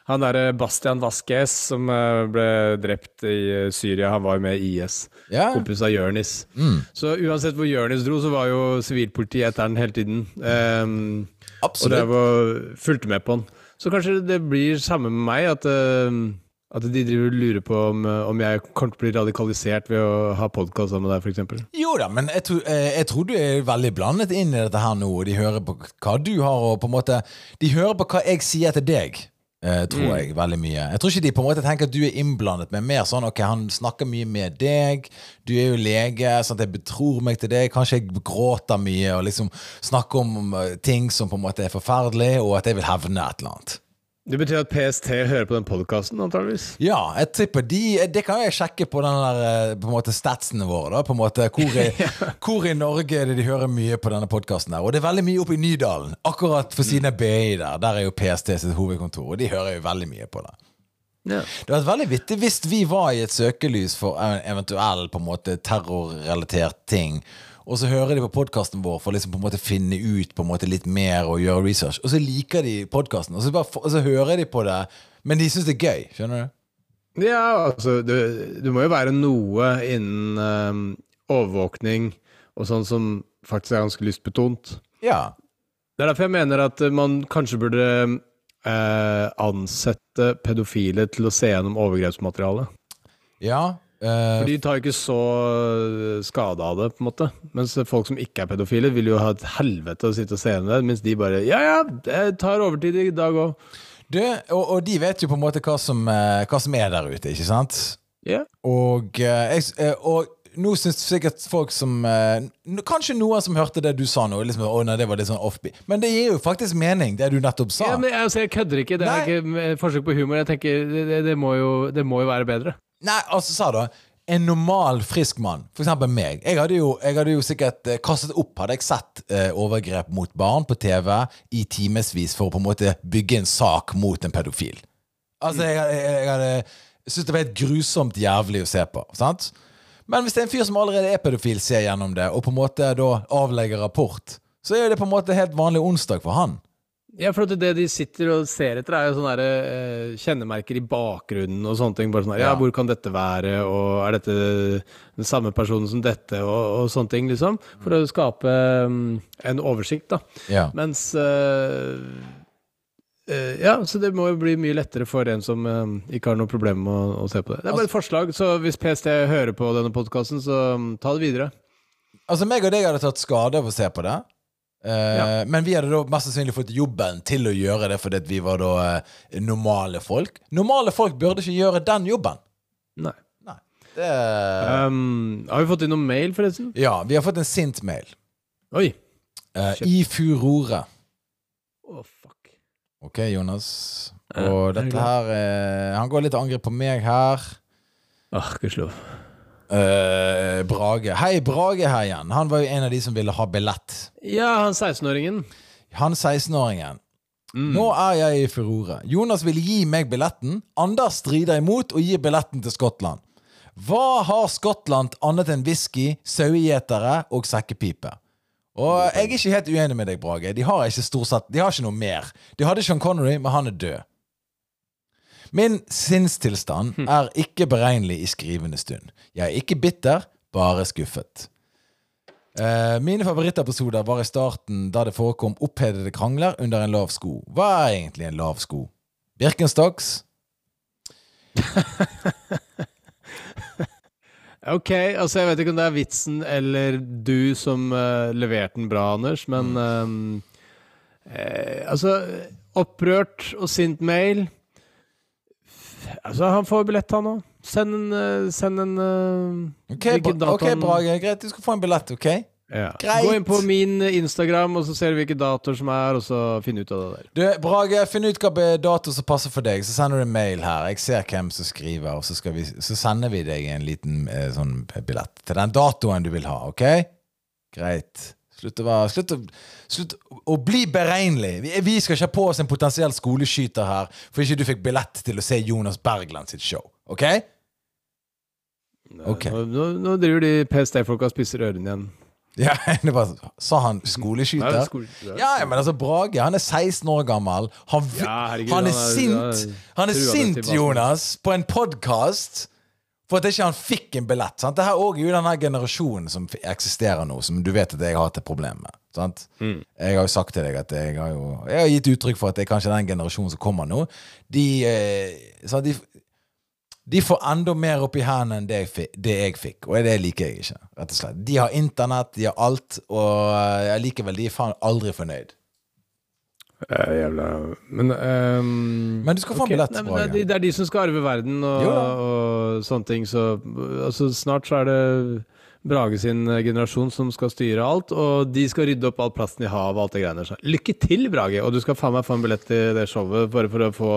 han derre Bastian Vasques som eh, ble drept i eh, Syria, han var jo med i IS. Ja. Kompis av Jørnis. Mm. Så uansett hvor Jørnis dro, så var jo sivilpolitiet etter han hele tiden. Um, og Absolutt. var og fulgte med på han. Så kanskje det blir samme med meg, at, uh, at de driver og lurer på om, om jeg kommer til å bli radikalisert ved å ha podkast sammen med deg, f.eks. Jo da, men jeg tror, jeg tror du er veldig blandet inn i dette her nå, og de hører på hva du har, og på en måte De hører på hva jeg sier til deg. Eh, tror jeg veldig mye. Jeg tror ikke de på en måte tenker at du er innblandet, men mer sånn ok, han snakker mye med deg. Du er jo lege, sånn at jeg betror meg til deg. Kanskje jeg gråter mye og liksom snakker om eh, ting som på en måte er forferdelig, og at jeg vil hevne et eller annet. Det betyr at PST hører på den podkasten, antageligvis. Ja, jeg tipper de Det kan jeg sjekke på den der eh, På en måte statsene våre. da På en måte Hvor i, hvor i Norge er det de hører mye på denne podkasten? Og det er veldig mye oppe i Nydalen. Akkurat for siden av BI der. Der er jo PST sitt hovedkontor, og de hører jo veldig mye på det. Ja. Det hadde vært veldig vittig hvis vi var i et søkelys for en eventuell på en måte terrorrelatert ting. Og så hører de på podkasten vår for liksom på en måte finne ut på en måte litt mer og gjøre research. Og så liker de podkasten, og, så og så hører de på det, men de syns det er gøy. Skjønner du? Ja, altså det, du må jo være noe innen um, overvåkning og sånn som faktisk er ganske lystbetont. Ja. Det er derfor jeg mener at man kanskje burde eh, ansette pedofile til å se gjennom overgrepsmateriale. Ja. Eh, For de tar jo ikke så skade av det, på en måte. Mens folk som ikke er pedofile, vil jo ha et helvete å sitte og se gjennom det, mens de bare Ja, ja, jeg tar overtid i dag òg. du, og, og de vet jo på en måte hva som, eh, hva som er der ute, ikke sant? Yeah. Og, eh, eh, og nå syns sikkert folk som eh, Kanskje noen som hørte det du sa nå, liksom, å, nei, det var litt sånn offbeat. Men det gir jo faktisk mening, det du nettopp sa. ja, men altså, jeg kødder ikke. Det er Nei. ikke forsøk på humor. Jeg tenker, det, det, det, må jo, det må jo være bedre. Nei, altså sa du En normal, frisk mann, eksempel meg. Jeg hadde jo, jeg hadde jo sikkert eh, kastet opp Hadde jeg sett eh, overgrep mot barn på TV I timesvis for å på en måte bygge en sak mot en pedofil. Altså, jeg, jeg, jeg hadde syntes det var helt grusomt jævlig å se på Sant? Men hvis det er en fyr som allerede er pedofil Ser gjennom det, og på en måte da avlegger rapport Så er det på en måte helt vanlig onsdag for han Ja, for det de sitter og ser etter, er jo sånne der, eh, kjennemerker i bakgrunnen og sånne ting. Bare sånn ja, Ja. hvor kan dette være, og er dette den samme personen som dette, og, og sånne ting, liksom. For å skape um, en oversikt, da. Ja Mens eh, eh, Ja, så det må jo bli mye lettere for en som eh, ikke har noe problem med å, å se på det. Det er bare et forslag, så hvis PST hører på denne podkasten, så um, ta det videre. Altså, meg og deg hadde tatt skade av å se på det. Eh, Ja. Men vi hadde da mest sannsynlig fått jobben til å gjøre det fordi vi var da eh, normale folk. Normale folk burde ikke gjøre den jobben. Nei. Nei. Det, Um, har vi fått inn noen mail, forresten? ja, vi har fått en sint mail. Oi. Uh, I furore. Å, fuck. Ok, Jonas. Og det dette her eh, Han går litt til angrep på meg her. Ah, gudskjelov. Eh, Brage. Hei, Brage her igjen. Han var jo en av de som ville ha billett. Ja, han 16-åringen. Han 16-åringen. Mm. Nå er jeg i furore. Jonas vil gi meg billetten. Anders strider imot og gir billetten til Skottland. Hva har Skottland annet enn whisky, sauegjetere og sekkepipe? Og jeg er ikke helt uenig med deg, Brage. De har ikke stort sett De har ikke noe mer. De hadde Sean Connery, men han er død. Min sinnstilstand er ikke beregnelig i skrivende stund. Jeg er ikke bitter, bare skuffet. Eh, mine favorittepisoder var i starten da det forekom opphedede krangler under en lav sko. Hva er egentlig en lav sko? Birkenstocks? Ok, altså jeg vet ikke om det er vitsen eller du som uh, leverte den bra, Anders, men eh, eh, Altså, opprørt og sint mail Altså, han får billett, han òg. Send en, eh, send en eh, Ok, hvilken bra, dato ok, Brage. Greit, du skal få en billett, ok? Ja. Greit. Gå inn på min Instagram, og så ser du hvilke datoer som er, og så finn ut av det der. Du, Brage, finn ut hvilken dato som passer for deg, så sender du en mail her. Jeg ser hvem som skriver, og så, vi, så sender vi deg en liten eh, sånn billett til den datoen du vil ha, ok? Greit. Slutt å, være, slutt å, slutt å bli beregnelig. Vi, skal ikke ha på oss en potensiell skoleskyter her for ikke du fikk billett til å se Jonas Bergland sitt show, ok? Ok. Nå, nå, nå driver de PST-folka og spisser ørene igjen. Ja, var, Sa han skoleskyter? skole- Ja, ja, men altså, Brage han er 16 år gammel. Han, Ja, herregud, han er han sint, han er sint. Jonas, på en podkast for at ikke han fikk en billett. Sant? Det her også er jo den her generasjonen som eksisterer nå, som du vet at jeg har hatt et problem med. Sant? Mm. Jeg har jo sagt til deg at jeg har, jo, jeg har gitt uttrykk for at det er kanskje den generasjonen som kommer nå. De, eh, sant? de, de får enda mer opp i hendene enn det jeg, fikk, det jeg fikk, og det liker jeg ikke. rett og slett. De har internett, de har alt, og likevel, jeg liker vel de er faen aldri fornøyd. Eh, jævla Men um, Men du skal få en ok. billett, Nei, det, er de, det er de som skal arve verden og, og sånne ting, så altså, snart så er det Brage sin eh, generasjon som skal styre alt, og de skal rydde opp all plasten i havet og alt det greiene der. Så Lykke til, Brage! Og du skal faen meg få en billett til det showet, bare for å få,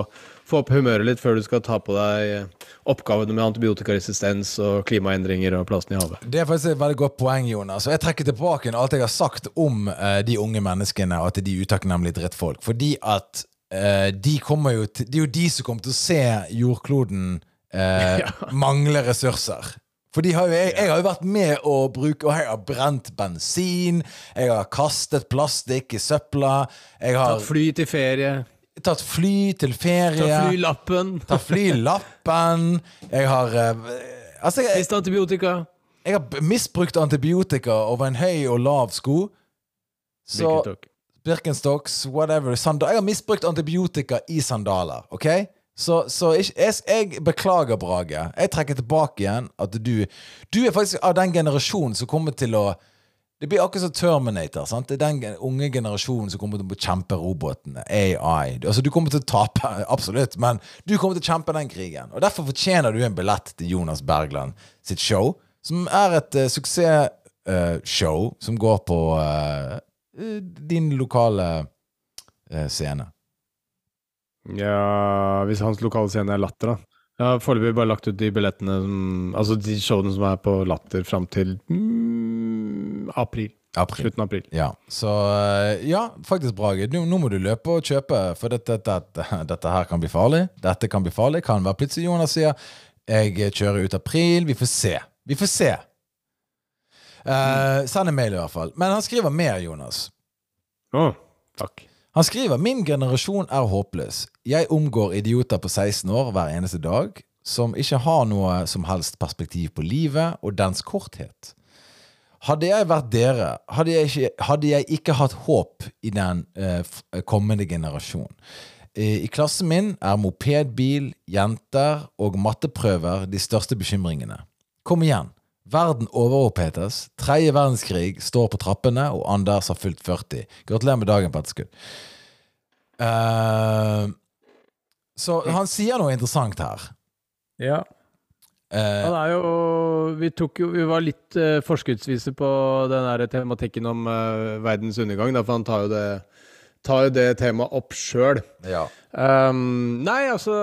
få opp humøret litt før du skal ta på deg eh, oppgavene med antibiotikaresistens og klimaendringer og plasten i havet. Det er faktisk et veldig godt poeng, Jonas. Og jeg trekker tilbake alt jeg har sagt om uh, de unge menneskene, og at de er utakknemlige drittfolk. Fordi at uh, de kommer jo til, Det er jo de som kommer til å se jordkloden eh, mangle ressurser. For har jo, jeg, jeg har jo vært med å bruke Og jeg har brent bensin. Jeg har kastet plastikk i søpla. Jeg har Tatt fly til ferie. tatt fly til ferie. Tatt flylappen. Tatt flylappen. Jeg har eh, Altså, jeg, Spist antibiotika. jeg har misbrukt antibiotika over en høy og lav sko. Så Birkenstocks, whatever. Sandal. jeg har misbrukt antibiotika i sandaler. OK? Så, så jeg, jeg beklager, Brage. Jeg trekker tilbake igjen at du Du er faktisk av den generasjonen som kommer til å Det blir akkurat som Terminator. sant? Det er den unge generasjonen som kommer til å kjempe robotene. AI. Altså, du kommer til å tape, absolutt, men du kommer til å kjempe den krigen. Og Derfor fortjener du en billett til Jonas Bergland sitt show, som er et uh, suksessshow som går på eh, eh, din lokale eh, scene. Ja, hvis hans lokale scene er Latter, da. Jeg har foreløpig bare lagt ut de billettene som Altså de showene som er på Latter fram til mm, april. April. Slutten av april. Ja, så eh, Ja, faktisk, Brage. Nå, nå må du løpe og kjøpe, for dette, dette, dette her kan bli farlig. Dette kan bli farlig. Kan være plutselig Jonas sier jeg kjører ut april. Vi får se. Vi får se. Uh, send en mail, i hvert fall. Men han skriver mer, Jonas. Å, takk. Han skriver Min generasjon er håpløs. Jeg omgår idioter på 16 år hver eneste dag som ikke har noe som helst perspektiv på livet og dens korthet. Hadde jeg vært dere, hadde jeg ikke, hadde jeg ikke hatt håp i den eh, kommende generasjon. Eh, I klassen min er mopedbil, jenter og matteprøver de største bekymringene. Kom igjen. Verden overopphetes. Tredje verdenskrig står på trappene, og Anders har fylt 40. Gratulerer med dagen på etterskudd. Eh, så han sier noe interessant her. Ja. Eh, Han er jo Vi jo Vi var litt uh, forskuddsvise på den der tematikken om uh, verdens undergang, da, for han tar jo det tar jo det temaet opp sjøl. ja. Um, nei, altså,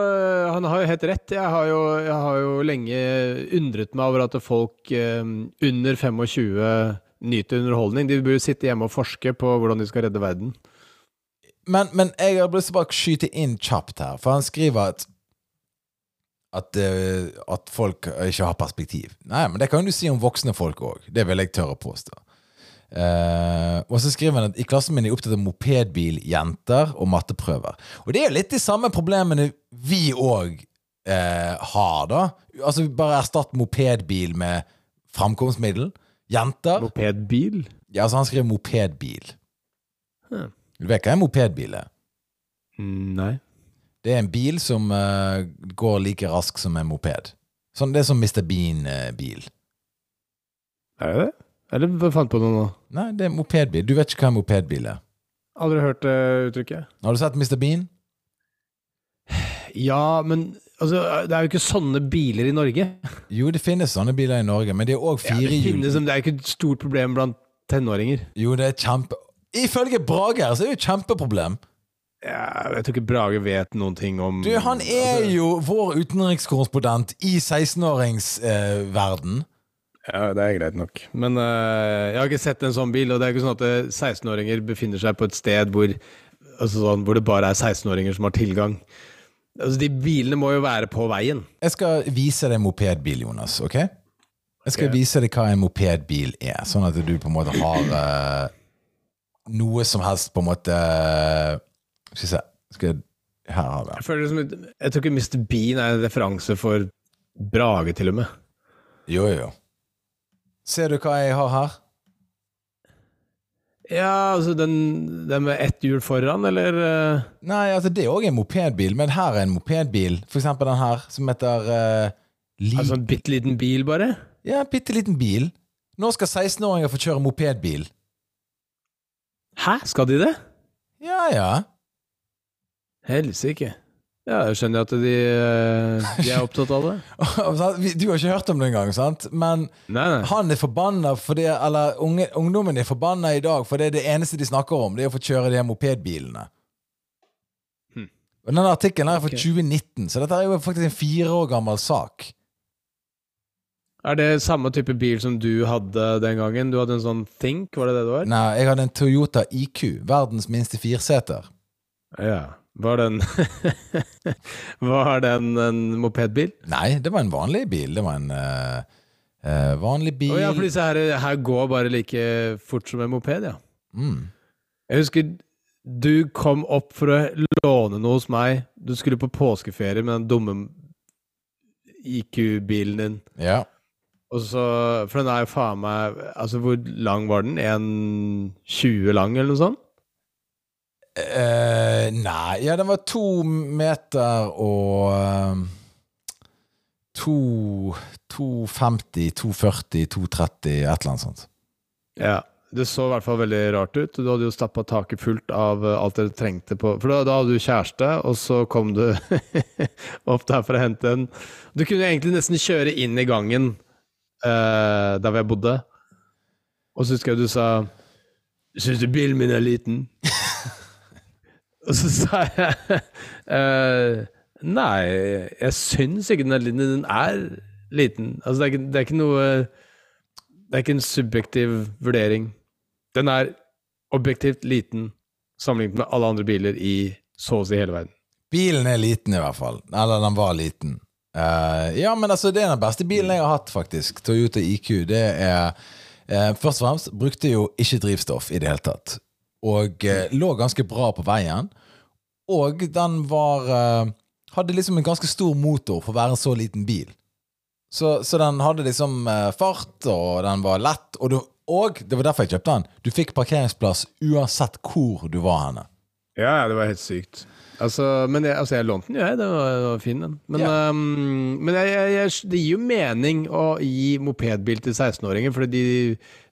han har jo helt rett. Jeg har jo, jeg har jo lenge undret meg over at folk um, under 25 nyter underholdning. De burde sitte hjemme og forske på hvordan de skal redde verden. Men, men jeg har lyst til å bare skyte inn kjapt her, for han skriver at At, uh, at folk ikke har perspektiv. Nei, men det kan du si om voksne folk òg. Det vil jeg tørre å påstå. Uh, og så skriver han at i klassen min er jeg opptatt av mopedbil, jenter og matteprøver. Og det er jo litt de samme problemene vi òg uh, har, da. Altså Bare erstatt mopedbil med framkomstmiddel. Jenter Mopedbil? Ja, altså han skriver mopedbil. Hm. Du vet hva en mopedbil er? Mm, Nei. Det er en bil som uh, går like raskt som en moped. Sånn, det er som Mr. Bean-bil. Er det det? Eller fant på noe nå? Nei, det er mopedbil. Du vet ikke hva en mopedbil er. Aldri hørt det uttrykket. Har du sett Mr. Bean? Ja, men altså, det er jo ikke sånne biler i Norge. Jo, det finnes sånne biler i Norge, men det er òg Ja, det, firehjul. finnes, det er ikke et stort problem blant tenåringer. jo, det er kjempe... Ifølge Brage her så er det jo et kjempeproblem. Ja, jeg tror ikke Brage vet noen ting om Du, han er altså, jo vår utenrikskorrespondent i 16-åringsverden. Ja, det er greit nok. Men eh, jeg har ikke sett en sånn bil, og det er ikke sånn at eh, 16-åringer befinner seg på et sted hvor, altså sånn, hvor det bare er 16-åringer som har tilgang. Altså, De bilene må jo være på veien. Jeg skal vise deg en mopedbil, Jonas. ok? Jeg skal okay. vise deg hva en mopedbil er, sånn at du på en måte har eh, noe som helst på en måte Skal vi se skal jeg, Her har vi. Jeg, føler det som, jeg tror ikke Mr. Bean er en referanse for Brage, til og med. Jo, jo. Ser du hva jeg har her? Ja, altså den, den med ett hjul foran, eller eh, Nei, altså det er òg en mopedbil, men her er en mopedbil. For eksempel den her, som heter uh. Altså en bitte liten bil, bare? Ja, en bitte liten bil. Nå skal 16-åringer få kjøre mopedbil. Hæ, skal de det? Ja, ja. Helsike. Ja, jeg skjønner at de, eh, de er opptatt av det. Du har ikke hørt om det engang, sant? Men Nei, nei. han er forbanna fordi Eller unge, ungdommen er forbanna i dag, for det er det eneste de snakker om, det er å få kjøre de her mopedbilene. Hm. Og Denne artikkelen er fra okay. 2019, så dette er jo faktisk en fire år gammel sak. Er det samme type bil som du hadde den gangen? Du hadde en sånn Think, var det det det var? Nei, jeg hadde en Toyota IQ, verdens minste firseter. Ja. Var den Var den en mopedbil? Nei, det var en vanlig bil. Det var en uh, uh, vanlig bil. Å ja, for disse her, her går bare like fort som en moped, ja. mm. Jeg husker du kom opp for å låne noe hos meg. Du skulle på påskeferie med den dumme IQ-bilen din. Ja. Og så, For den er jo faen meg Altså, hvor lang var den? 1,20 lang, eller noe sånt? Uh, nei, ja, den var to meter og to 250, 240, 230, et eller annet sånt. Ja. Det så i hvert fall veldig rart ut. Du hadde jo stappa taket fullt av eh, alt dere trengte på For da, da hadde du kjæreste, og så kom du opp der for å hente en Du kunne egentlig nesten kjøre inn i gangen eh, der hvor jeg bodde. Og så husker jeg du sa Syns du bilen min er liten? og så sa jeg uh, Nei, jeg syns ikke den er liten. Den er liten. Altså, det er ikke, det er ikke noe Det er ikke en subjektiv vurdering. Den er objektivt liten sammenlignet med alle andre biler i så å si hele verden. Bilen er liten, i hvert fall. Eller den var liten. Eh, ja, men altså, det er den beste bilen jeg har hatt, faktisk. Toyota IQ. Det er uh, Først og fremst brukte jo ikke drivstoff i det hele tatt. Og uh, lå ganske bra på veien. Og den var Hadde liksom en ganske stor motor for å være en så liten bil. Så, så den hadde liksom fart, og den var lett. Og, du, og det var derfor jeg kjøpte den. Du fikk parkeringsplass uansett hvor du var henne. Ja, ja, det var helt sykt. Altså, men jeg, altså, jeg lånte den jo, jeg. Den var, var fin, den. Men, Ja. um, men jeg, jeg, jeg, det gir jo mening å gi mopedbil til 16-åringer, for de,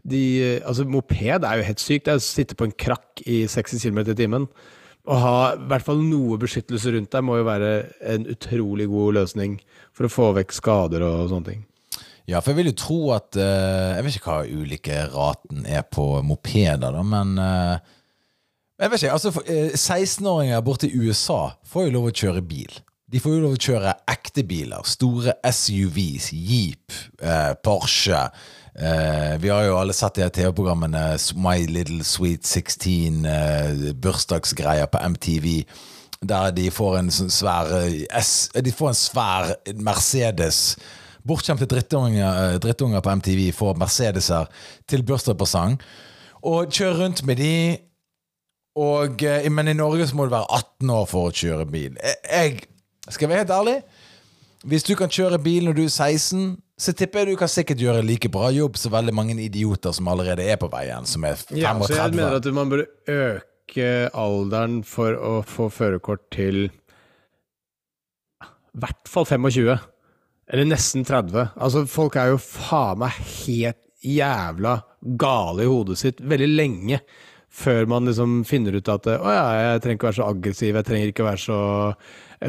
de Altså, moped er jo helt sykt. Det er å sitte på en krakk i 60 km i timen. Å ha i hvert fall noe beskyttelse rundt deg må jo være en utrolig god løsning for å få vekk skader og sånne ting. Ja, for jeg vil jo tro at eh, Jeg vet ikke hva ulike raten er på mopeder, da, men eh, Jeg vet ikke, altså eh, 16-åringer borte i USA får jo lov å kjøre bil. De får jo lov å kjøre ekte biler. Store SUVs, Jeep, eh, Porsche. Eh, vi har jo alle sett de TV-programmene My Little Sweet 16, eh, bursdagsgreier på MTV. Der de får en sånn svær eh, S, De får en svær Mercedes. Bortskjemte drittunger, eh, drittunger på MTV får Mercedeser til bursdagspresang. Og kjører rundt med de. Og, eh, men i Norge så må du være 18 år for å kjøre bil. Jeg, jeg skal jeg være helt ærlig. Hvis du kan kjøre bil når du er 16, så tipper jeg du kan sikkert gjøre like bra jobb som veldig mange idioter som allerede er på veien, som er 35. Ja, så jeg mener at man burde øke alderen for å få førerkort til i hvert fall 25. Eller nesten 30. Altså, folk er jo faen meg helt jævla gale i hodet sitt veldig lenge. Før man liksom finner ut at å ja, jeg trenger ikke være så aggressiv, jeg trenger ikke være så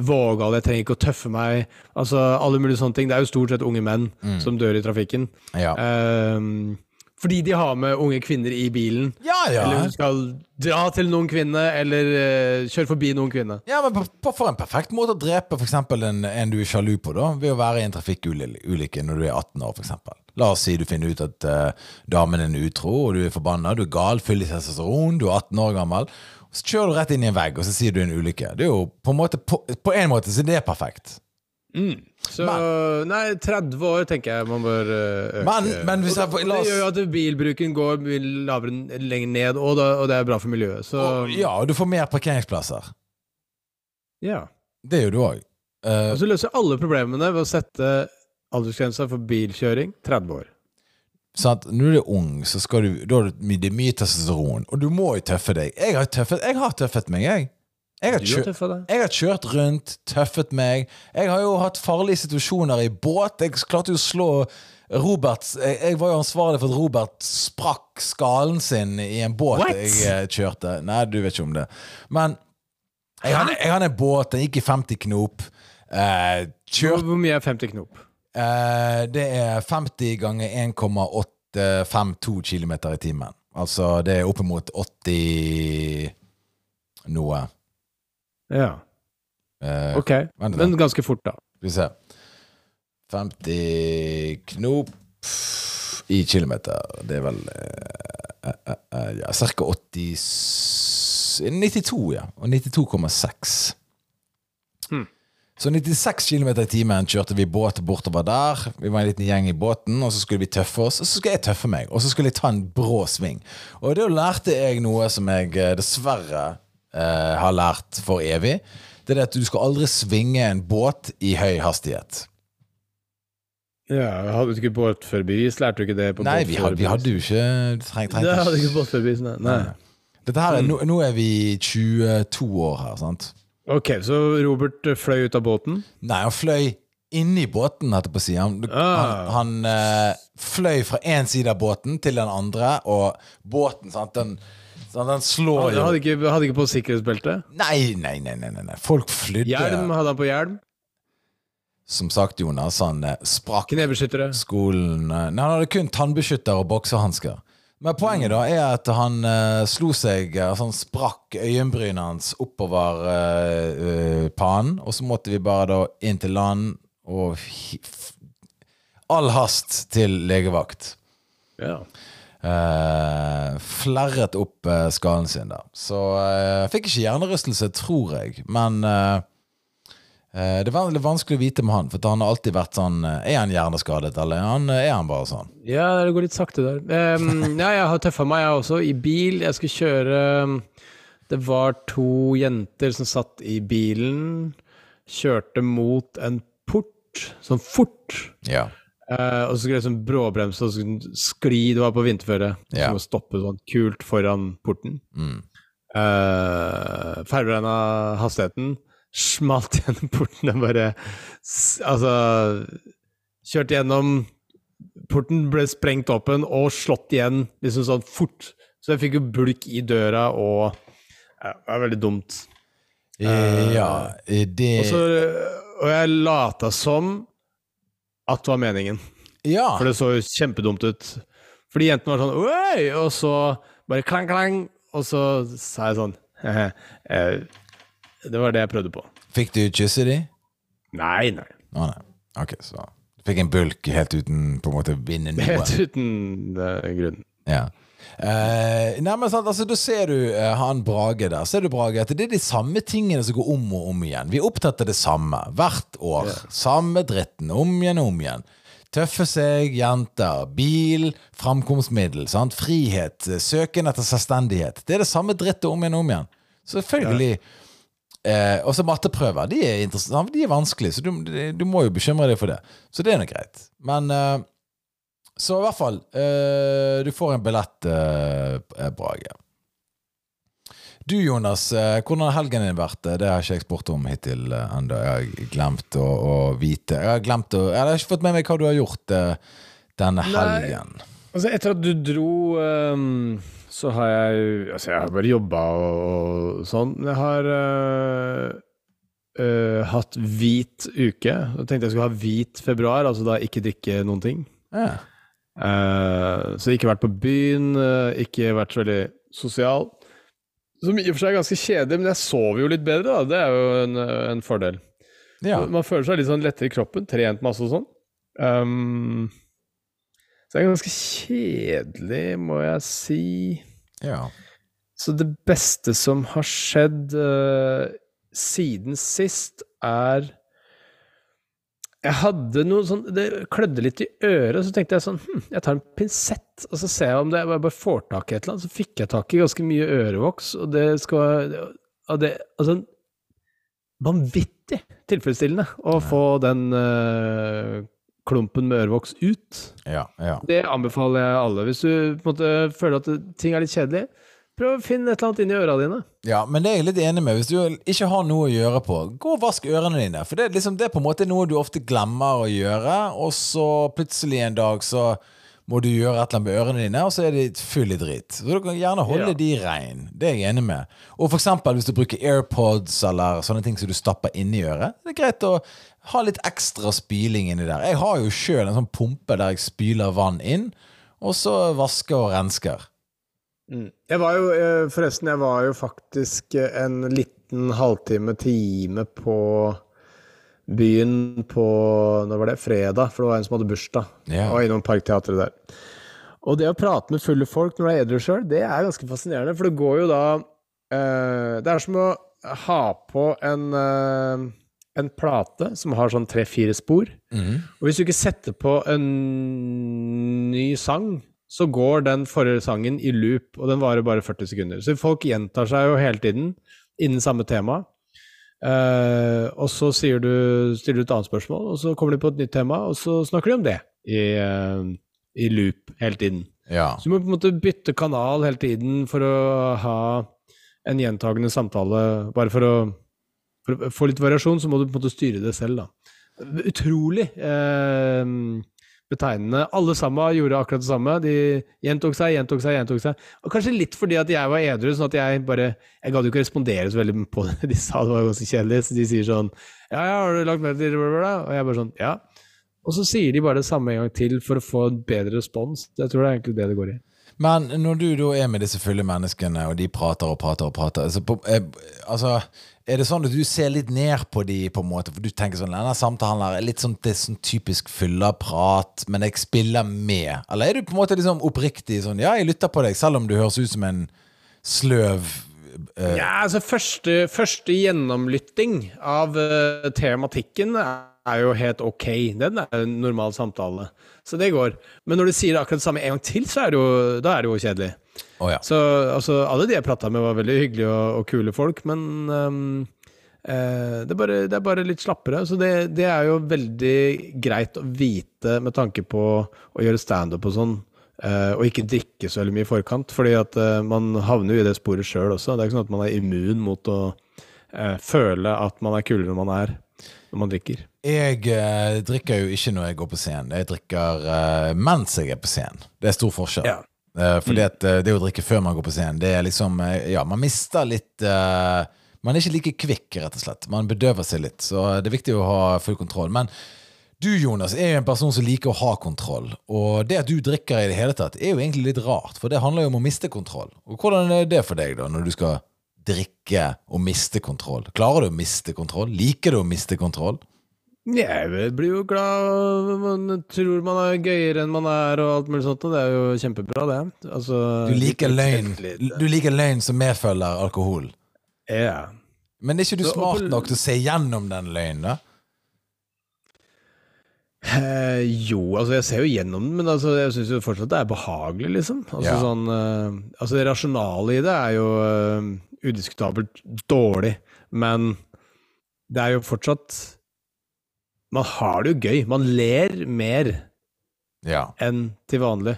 vågal, jeg trenger ikke å tøffe meg. Altså alle mulige sånne ting. Det er jo stort sett unge menn Mm. som dør i trafikken. Ja. Ehm, fordi de har med unge kvinner i bilen. Ja, ja. Eller skal dra til noen kvinne, eller uh, kjøre forbi noen kvinne. Ja, men på, på, For en perfekt måte å drepe for en, en du er sjalu på, da ved å være i en trafikkulykke når du er 18 år. For eksempel. La oss si du finner ut at uh, damen er utro, og du er forbanna, du er gal, full i testosteron, du er 18 år gammel. Så kjører du rett inn i en vegg, og så sier du en ulykke. Det er jo På en måte På, på en måte så det er perfekt. Så nei, 30 år tenker jeg man bør eh, øke. Men, men hvis jeg la oss... det gjør jo at bilbruken går lavere lenger ned, og, da, og det er bra for miljøet. Så Ja, og du får mer parkeringsplasser. ja. Det gjør du òg. Og så løser alle problemene ved å sette aldersgrensa for bilkjøring 30 år. Sant? Når du er ung, så skal du, da er det mye testosteron, og du må jo tøffe deg. Jeg har tøffet, jeg har tøffet meg, jeg. Jeg har, kjørt, jeg har kjørt rundt, tøffet meg. Jeg har jo hatt farlige situasjoner i båt. Jeg klarte jo å slå Robert Jeg, jeg var jo ansvarlig for at Robert sprakk skallen sin i en båt What? jeg eh, kjørte. Nei, du vet ikke om det. Men jeg hadde, en båt, den gikk i 50 knop. Eh, kjørt hvor mye er 50 knop? Eh, det er 50 ganger 1,852 km i timen. Altså det er oppimot 80 noe. Ja, Eh, ok. Men ganske fort, da. Skal vi se 50 knop i kilometer. Det er vel eh, eh, eh, ja, ca. 80 92, ja. Og 92,6. Hmm. Så 96 km i timen kjørte vi båt bortover der. Vi var en liten gjeng i båten, og så skulle vi tøffe oss. Og så skulle jeg tøffe meg, og så skulle jeg ta en brå sving. Og da lærte jeg noe som jeg eh, dessverre eh, har lært for evig. Det er at du skal aldri svinge en båt i høy hastighet. Ja, Hadde du ikke båtførerbevis? Lærte du ikke det på Nei, vi hadde, vi hadde jo ikke treng, Det hadde ikke båtførerbevis, nei. nei. Dette her er, nå, nå er vi 22 år her, sant? Ok, så Robert eh, fløy ut av båten. Nei, han fløy inni båten, hadde jeg på å si. Han, Ah. han, han eh, fløy fra én side av båten til den andre, og båten, sant, den, sant, den slår Han jo hadde ikke, hadde ikke på sikkerhetsbelte. Nei, nei, nei, nei, nei. Folk flydde. Hjelm hadde han på hjelm. Som sagt, Jonas, han eh, sprakk Knebeskyttere. skolen eh, Nei, han hadde kun tannbeskytter og boksehansker. Men poenget da er at han uh, slo seg Altså han sprakk øyenbrynet hans oppover uh, uh, pannen, og så måtte vi bare da inn til land og All hast til legevakt. Ja. Eh, flerret opp uh, skallen sin der. Så uh, fikk ikke hjernerystelse, tror jeg. Men uh, eh, det er vanskelig å vite med han, for han har alltid vært sånn eh, Er han hjerneskadet, eller er han, er han bare sånn? Ja, det går litt sakte der. Um, ja, jeg har tøffa meg, jeg også. I bil. Jeg skulle kjøre Det var to jenter som satt i bilen. Kjørte mot en port, sånn fort. Ja. Eh, og så skulle jeg sånn bråbremse og så skli. Det var på vinterføre. Ja. Så stoppe sånn kult foran porten. Mm. Uh, Feilberegna hastigheten. Smalt gjennom porten. Den bare Altså Kjørte gjennom Porten ble sprengt åpen og slått igjen liksom sånn fort. Så jeg fikk jo bulk i døra og ja, Det var veldig dumt. Uh, ja, eh, det Og, så, og jeg lata som at det var meningen. Ja. For det så jo kjempedumt ut. Fordi jentene var sånn Oi! Og så bare klang, klang. Og så sa jeg sånn eh, Det var det jeg prøvde på. Fikk du kysse de? Nei, nei. Å nei. Ok, så fikk en bulk helt uten på en måte vinne noe. Helt uten uh, grunn. Ja. Eh, nei, men sant, altså, Da ser du uh, han Brage der. Ser du Brage at Det er de samme tingene som går om og om igjen. Vi er opptatt av det samme hvert år. Samme dritten. Om igjen og om igjen. Tøffe seg, jenter, bil, framkomstmiddel, sant? frihet, eh, søken etter selvstendighet. Det er det samme drittet om igjen og om igjen. Selvfølgelig. Eh, og så matteprøver. De er, de er vanskelige, så du, du må jo bekymre deg for det. Så det er nå greit. Men Så i hvert fall, eh, du får en billett, eh, eh, Brage. Du Jonas, eh, hvordan har helgen din vært? Det har ikke jeg spurt om hittil eh, ennå. Jeg har glemt å, å vite Jeg har glemt å Jeg har ikke fått med meg hva du har gjort eh, denne Nei. Altså, etter at du dro, um, så har jeg Altså, jeg har bare jobba og, og sånn. Jeg har uh Uh, hatt hvit uke. Jeg tenkte jeg skulle ha hvit februar, altså da ikke drikke noen ting. Ja. Eh, så ikke vært på byen, uh, ikke vært så veldig sosial. Som i og for seg er ganske kjedelig, men jeg sover jo litt bedre, da. Det er jo en, eh, en fordel. ja. Man føler seg litt sånn lettere i kroppen, trent masse og sånn. Um, så det er ganske kjedelig, må jeg si. ja. Så det beste som har skjedd uh, siden sist, er Jeg hadde noe sånn Det klødde litt i øret, så tenkte jeg sånn hm, Jeg tar en pinsett, og så ser jeg om det jeg bare får tak i et eller annet. Så fikk jeg tak i ganske mye ørevoks, og det skal og det, Altså Vanvittig tilfredsstillende å få den uh, klumpen med ørevoks ut. ja, ja. Det anbefaler jeg alle. Hvis du måte føler at ting er litt kjedelig, prøv å finne et eller annet inni øra dine. Ja, men det er jeg litt enig med. Hvis du ikke har noe å gjøre på, gå og vask ørene dine. For det, er liksom, det er på en måte noe du ofte glemmer å gjøre, og så plutselig en dag så må du gjøre et eller annet med ørene dine, og så er det full i dritt. Så du kan gjerne holde Ja. de rein. Det er jeg enig med. Og for eksempel hvis du bruker AirPods eller sånne ting som du stapper inni øret, det er greit å ha litt ekstra spyling inni der. Jeg har jo sjøl en sånn pumpe der jeg spyler vann inn, og så vasker og rensker. Jeg var jo, eh, forresten, jeg var jo faktisk eh, en liten halvtime, time på byen på Når var det? Fredag, for det var en som hadde bursdag. Yeah. Og innom Parkteatret der. Og det å prate med fulle folk når du er edru sjøl, det er ganske fascinerende. For det går jo da eh, Det er som å ha på en eh, en plate som har sånn tre-fire spor. Og hvis du ikke setter på en ny sang, så går den forrige sangen i loop, og den varer bare 40 sekunder. Så folk gjentar seg jo hele tiden innen samme tema. Uh, og så du, stiller du et annet spørsmål, og så kommer de på et nytt tema, og så snakker de om det i, uh, i loop hele tiden. Ja. Så du må på en måte bytte kanal hele tiden for å ha en gjentagende samtale, bare for å, for å få litt variasjon, så må du på en måte styre det selv, da. Utrolig eh, betegnende. Alle sammen gjorde akkurat det samme. De gjentok seg, gjentok seg, gjentok seg. Og kanskje litt fordi at jeg var edru, sånn at jeg bare Jeg gadd jo ikke respondere så veldig på det de sa, det var ganske kjedelig. Så de sier sånn Ja, ja, har du lagt merke til det? Og jeg bare sånn Ja. Og så sier de bare det samme en gang til for å få en bedre respons. Jeg tror det er egentlig det det går i. Men når du da er med disse fulle menneskene, og de prater og prater og prater altså, på, eh, altså, Er det sånn at du ser litt ned på de, på en måte? For du tenker sånn Denne samtalen er litt sånn, det er sånn typisk fylleprat, men jeg spiller med. Eller er du på en måte liksom oppriktig sånn Ja, jeg lytter på deg, selv om du høres ut som en sløv uh... Ja, altså første, første gjennomlytting av uh, tematikken er jo helt ok. Den er en normal samtale. Så det går. Men når du sier akkurat det samme en gang til, så er det jo, da er det jo kjedelig. Oh, ja. Så altså, alle de jeg prata med, var veldig hyggelige og, og kule folk, men um, eh, det, er bare, det er bare litt slappere. Så det, det er jo veldig greit å vite med tanke på å gjøre standup og sånn, eh, og ikke drikke så veldig mye i forkant. Fordi at eh, man havner jo i det sporet sjøl også. Det er ikke sånn at man er immun mot å eh, føle at man er kulere enn man er når man drikker. Jeg eh, drikker jo ikke når jeg går på scenen. Jeg drikker eh, mens jeg er på scenen. Det er stor forskjell. Ja. Eh, fordi at eh, det å drikke før man går på scenen, det er liksom eh, Ja, man mister litt eh, Man er ikke like kvikk, rett og slett. Man bedøver seg litt. Så det er viktig å ha full kontroll. Men du, Jonas, er jo en person som liker å ha kontroll. Og det at du drikker i det hele tatt, er jo egentlig litt rart. For det handler jo om å miste kontroll. Og hvordan er det for deg, da, når du skal drikke og miste kontroll? Klarer du å miste kontroll? Liker du å miste kontroll? Jeg blir jo glad Man tror man er gøyere enn man er, og alt mulig sånt. Og det er jo kjempebra, det. Altså, Du liker løgn. Du liker løgn som medfølger alkohol. Ja. Men er ikke du smart nok til å se gjennom den løgnen, da? Eh, jo, altså jeg ser jo gjennom den, men altså, jeg syns jo fortsatt det er behagelig, liksom. Altså, Ja. sånn, uh, altså det rasjonale i det er jo uh, udiskutabelt dårlig, men det er jo fortsatt Man har det jo gøy. Man ler mer Ja. enn til vanlig.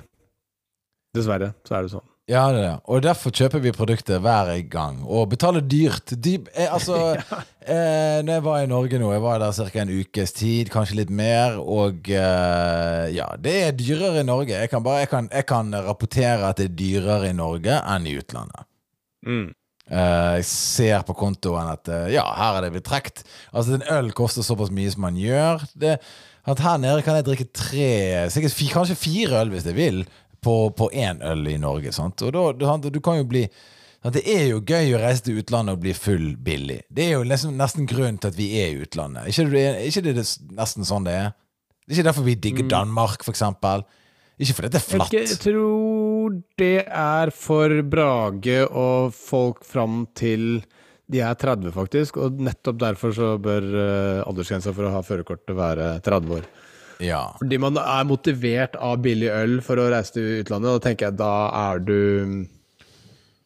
Dessverre, så er det sånn. Ja, det er. Og derfor kjøper vi produktet hver gang. Og betaler dyrt. De, eh, altså, eh, når jeg var i Norge nå, jeg var der ca. en ukes tid, kanskje litt mer, og eh, ja, det er dyrere i Norge. Jeg kan, bare, jeg, kan, jeg kan rapportere at det er dyrere i Norge enn i utlandet. Mm. Eh, jeg ser på kontoen at eh, ja, her er det blitt trukket. Altså, en øl koster såpass mye som man gjør. Det, at her nede kan jeg drikke tre, sikkert fi, kanskje fire øl hvis jeg vil, på, på én øl i Norge. Sant? Og da, du, du kan jo bli? Det er jo gøy å reise til utlandet og bli full billig. Det er jo nesten, nesten grunnen til at vi er i utlandet. Ikke, det, ikke det, det nesten sånn det er? Det er ikke derfor vi digger Danmark, for eksempel. Ikke fordi det er flatt. jeg tror det er for Brage og folk fram til de er 30, faktisk. Og nettopp derfor så bør uh, aldersgrensa for å ha førerkortet være 30 år. Ja. Fordi man er motivert av billig øl for å reise til utlandet, og da tenker jeg da er du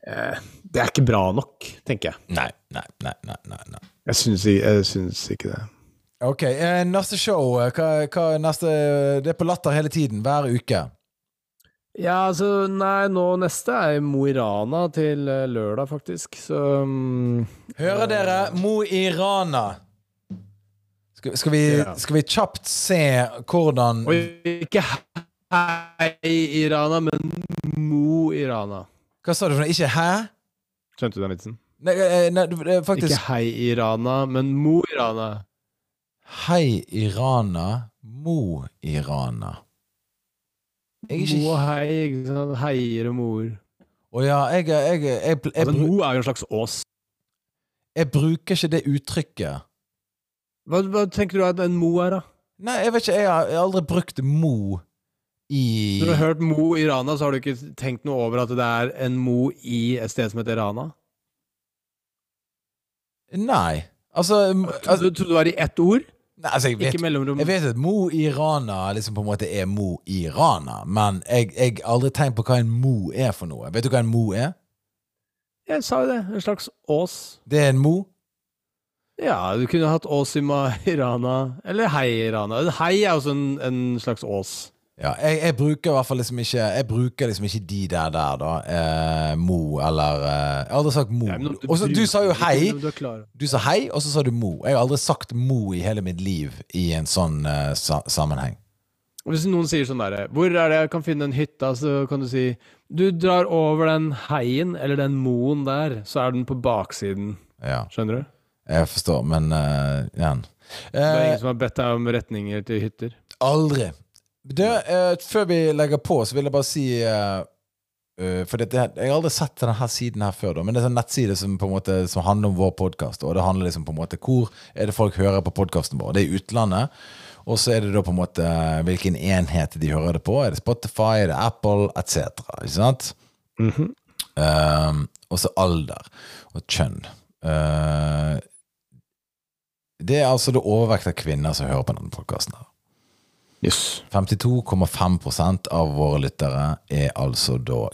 eh, Det er ikke bra nok, tenker jeg. Nei, nei, nei, nei, nei, jeg syns ikke det. Ok, eh, neste show eh, hva, hva neste, Det er på Latter hele tiden, hver uke. Ja, altså Nei, nå neste er Mo i Rana til eh, lørdag, faktisk. Så um, Hører dere? Mo i Rana. Skal, skal, vi, Ja. skal vi kjapt se hvordan Og ikke hei i Rana, men Mo i Rana. Hva sa du for noe? Ikke hæ? Skjønte du den vitsen? Nei, nei faktisk Ikke hei i Rana, men Mo i Rana. Hei Irana, Mo Irana. Jeg Mo ikke og hei, ikke sant? Heier og mor. Å ja, jeg, jeg, jeg, jeg, jeg, Altså, Mo er jo en slags ås. jeg bruker ikke det uttrykket. Hva, hva tenker du at en mo er, da? Nei, jeg vet ikke, jeg har, jeg har aldri brukt Mo i Når du har hørt Mo i Rana, så har du ikke tenkt noe over at det er en mo i et sted som heter Rana? Nei. Altså, altså Du trodde det var i ett ord? Nei, altså jeg, vet, jeg vet at Mo i Rana liksom på en måte er Mo i Rana, men jeg har aldri tenkt på hva en Mo er for noe. Vet du hva en Mo er? Jeg sa jo det. En slags ås. Det er en Mo. Ja, du kunne hatt ås i Rana. Eller hei i Rana. Hei er også en, en slags ås. Ja, jeg, jeg bruker i hvert fall liksom ikke Jeg bruker liksom ikke de der der, da. Eh, Mo eller eh, Jeg har aldri sagt Mo. Ja, du, Også, du sa jo hei. Du sa hei, og så sa du Mo. Jeg har aldri sagt Mo i hele mitt liv i en sånn eh, sa sammenheng. Hvis noen sier sånn derre Hvor er det jeg kan finne en hytte? Så kan du si Du drar over den heien, eller den moen der, så er den på baksiden. Ja, Skjønner du? jeg forstår, men uh, igjen. Det er Eh, ingen som har bedt deg om retninger til hytter. Aldri. Du, eh, før vi legger på, så vil jeg bare si eh, Uh, For dette, Jeg har aldri sett denne siden her før, da, men det er en nettside som på en måte Som handler om vår podkast. Det handler liksom på en måte hvor er det folk hører på podkasten vår. Det er i utlandet. Og så er det da på en måte hvilken enhet de hører det på. Er det Spotify, er det Apple, etc. Ikke sant? Eh, og så alder og kjønn. Uh, det er altså det overvekt av kvinner som hører på denne podkasten. her. Yes. 52,5% av våre lyttere er altså da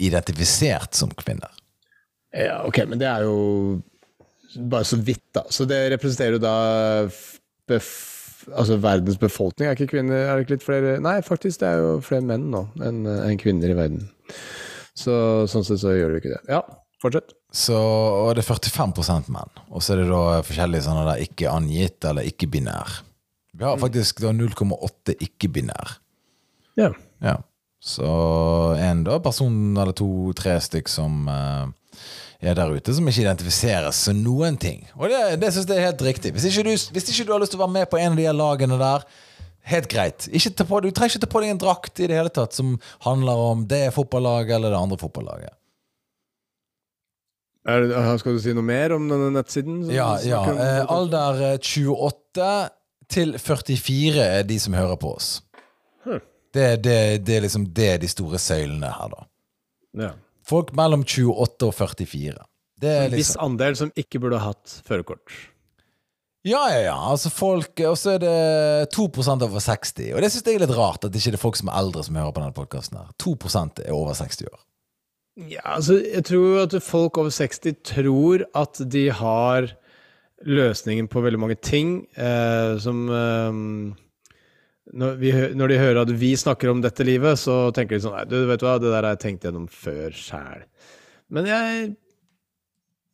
identifisert som kvinner. Ja, ok, men det er jo bare så vidt, da. Så det representerer jo da altså verdens befolkning. Er ikke kvinner Er det ikke litt flere Nei, faktisk, det er jo flere menn nå enn enn kvinner i verden. Så sånn sett så gjør det ikke det. Ja, fortsett. Så, og det er 45% menn. Og så er det da forskjellige sånne der ikke angitt eller ikke-binær. Vi har faktisk da 0,8 ikke-binær. Ja. Ja. Så en da person eller to, tre stykk som uh, er der ute, som ikke identifiseres som noen ting. Og det, det syns jeg er helt riktig. Hvis ikke, du, hvis ikke du har lyst til å være med på en av de lagene der, helt greit. Ikke ta på, du trenger ikke ta på deg en drakt i det hele tatt som handler om det fotballaget eller det andre fotballaget. Er, skal du si noe mer om denne nettsiden? som Ja, ja. Eh, alder eh, 28 til 44 er de som hører på oss. Huh. Det, det, det er liksom det er de store søylene her, da. Ja. Folk mellom 28 og 44. Det er En viss liksom andel som ikke burde ha hatt førerkort. Ja, ja, ja. Altså folk Og så er det 2% over 60. Og det syns jeg er litt rart, at det ikke er folk som er eldre som hører på denne podkasten her. 2% er over 60 år. Ja, altså, jeg tror at folk over 60 tror at de har løsningen på veldig mange ting eh, som eh, når, vi, når de hører at vi snakker om dette livet, så tenker de sånn Nei, du vet hva, det der har jeg tenkt gjennom før sjæl. Men jeg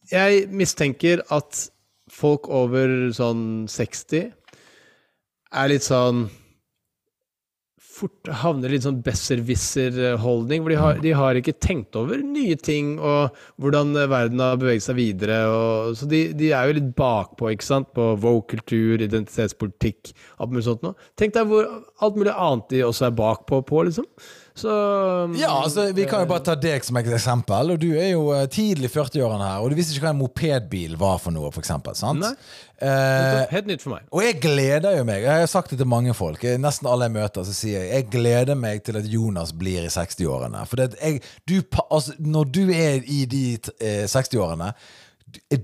Jeg mistenker at folk over sånn 60 er litt sånn fort havner i litt sånn besserwisser-holdning, hvor de har, de har ikke tenkt over nye ting og hvordan verden har beveget seg videre. Og, så de, de er jo litt bakpå, ikke sant, på woke-kultur, identitetspolitikk, alt mulig sånt noe. Tenk deg hvor alt mulig annet de også er bakpå på, liksom. Så Ja, altså Vi kan jo bare ta deg som et eksempel. Og Du er jo eh, tidlig i 40-årene her, og du visste ikke hva en mopedbil var for noe, for eksempel, sant? Nei. Eh, Helt nytt for meg. og jeg gleder jo meg. Jeg har sagt det til mange folk. Nesten alle jeg møter, så sier jeg jeg gleder meg til at Jonas blir i 60-årene. For jeg, du, altså, når du er i de eh, 60-årene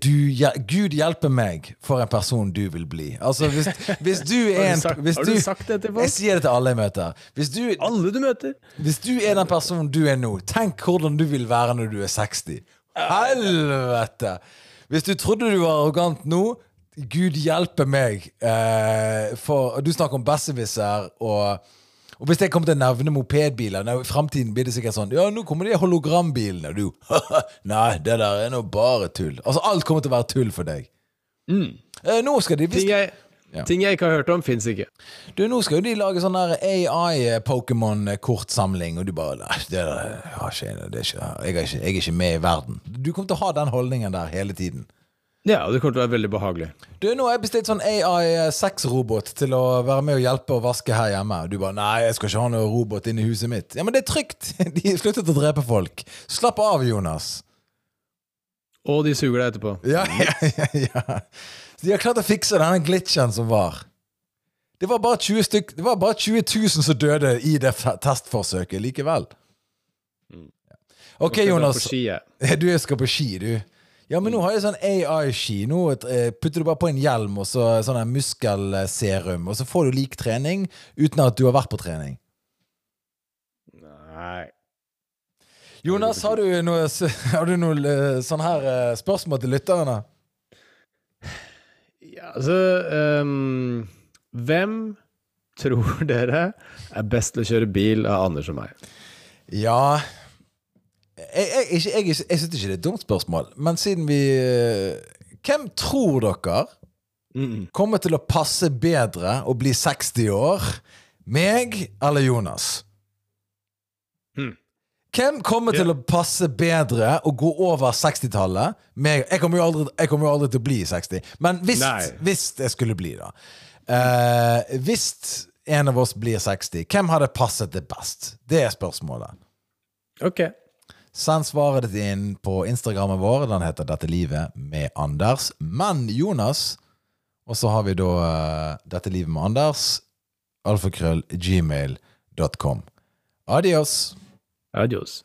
du, ja, Gud hjelpe meg for en person du vil bli. Altså, hvis, hvis du er Har du en sagt- har du sagt det til folk? Jeg sier det til alle jeg møter. Hvis du, Alle du møter. hvis du er den personen du er nå, tenk hvordan du vil være når du er 60. Helvete! Hvis du trodde du var arrogant nå, Gud hjelpe meg. Eh, for Du snakker om besserwisser og og hvis jeg kommer til å nevne mopedbiler I fremtiden blir det sikkert sånn Ja, nå kommer de hologrambilene. Og du Nei, det der er nå bare tull. Altså, alt kommer til å være tull for deg. Eh, nå skal de Ting visst jeg, Ja. ting jeg ikke har hørt om, fins ikke. Du, nå skal jo de lage sånn der AI-Pokémon-kortsamling, og du bare Nei, det der har ikke, det er ikke, jeg, er ikke, jeg er ikke med i verden. Du kommer til å ha den holdningen der hele tiden. Ja, det kommer til å være veldig behagelig. Du, Nå har jeg bestilt sånn AI6-robot til å være med og hjelpe å vaske her hjemme. Og du bare Nei, jeg skal ikke ha noe robot inne i huset mitt. Ja, Men det er trygt! De har sluttet å drepe folk. Slapp av, Jonas. Og de suger deg etterpå. Ja, ja, ja, ja. De har klart å fikse denne glitchen som var. Det var bare 20, stykk, det var bare 20 000 som døde i det testforsøket likevel. Ok, Jonas. Du skal på ski, du. Ja, men nå har jeg sånn AI-ski. Nå eh, putter du bare på en hjelm og så sånn muskelserum, og så får du lik trening uten at du har vært på trening. Nei. Jonas, har du noe, har du noe eh, sånn her eh, spørsmål til lytterne? Ja, altså um, Hvem tror dere er best til å kjøre bil av Anders og meg? Ja Jeg, jeg, jeg, jeg, jeg syns ikke det er et dumt spørsmål, men siden vi eh, Hvem tror dere kommer til å passe bedre å bli 60 år? Meg eller Jonas? Hmm. Hvem kommer til å passe bedre å gå over 60-tallet? Jeg kommer jo aldri, til å bli 60, men hvis jeg skulle bli, da. uh, hvis en av oss blir 60, hvem hadde passet det best? Det er spørsmålet. Ok. Send svaret ditt inn på Instagrammen vår. Den heter 'Dette livet med Anders'. Men Jonas Og så har vi da uh, 'Dette livet med Anders'. Alfakrøll gmail.com. Adios. Adios.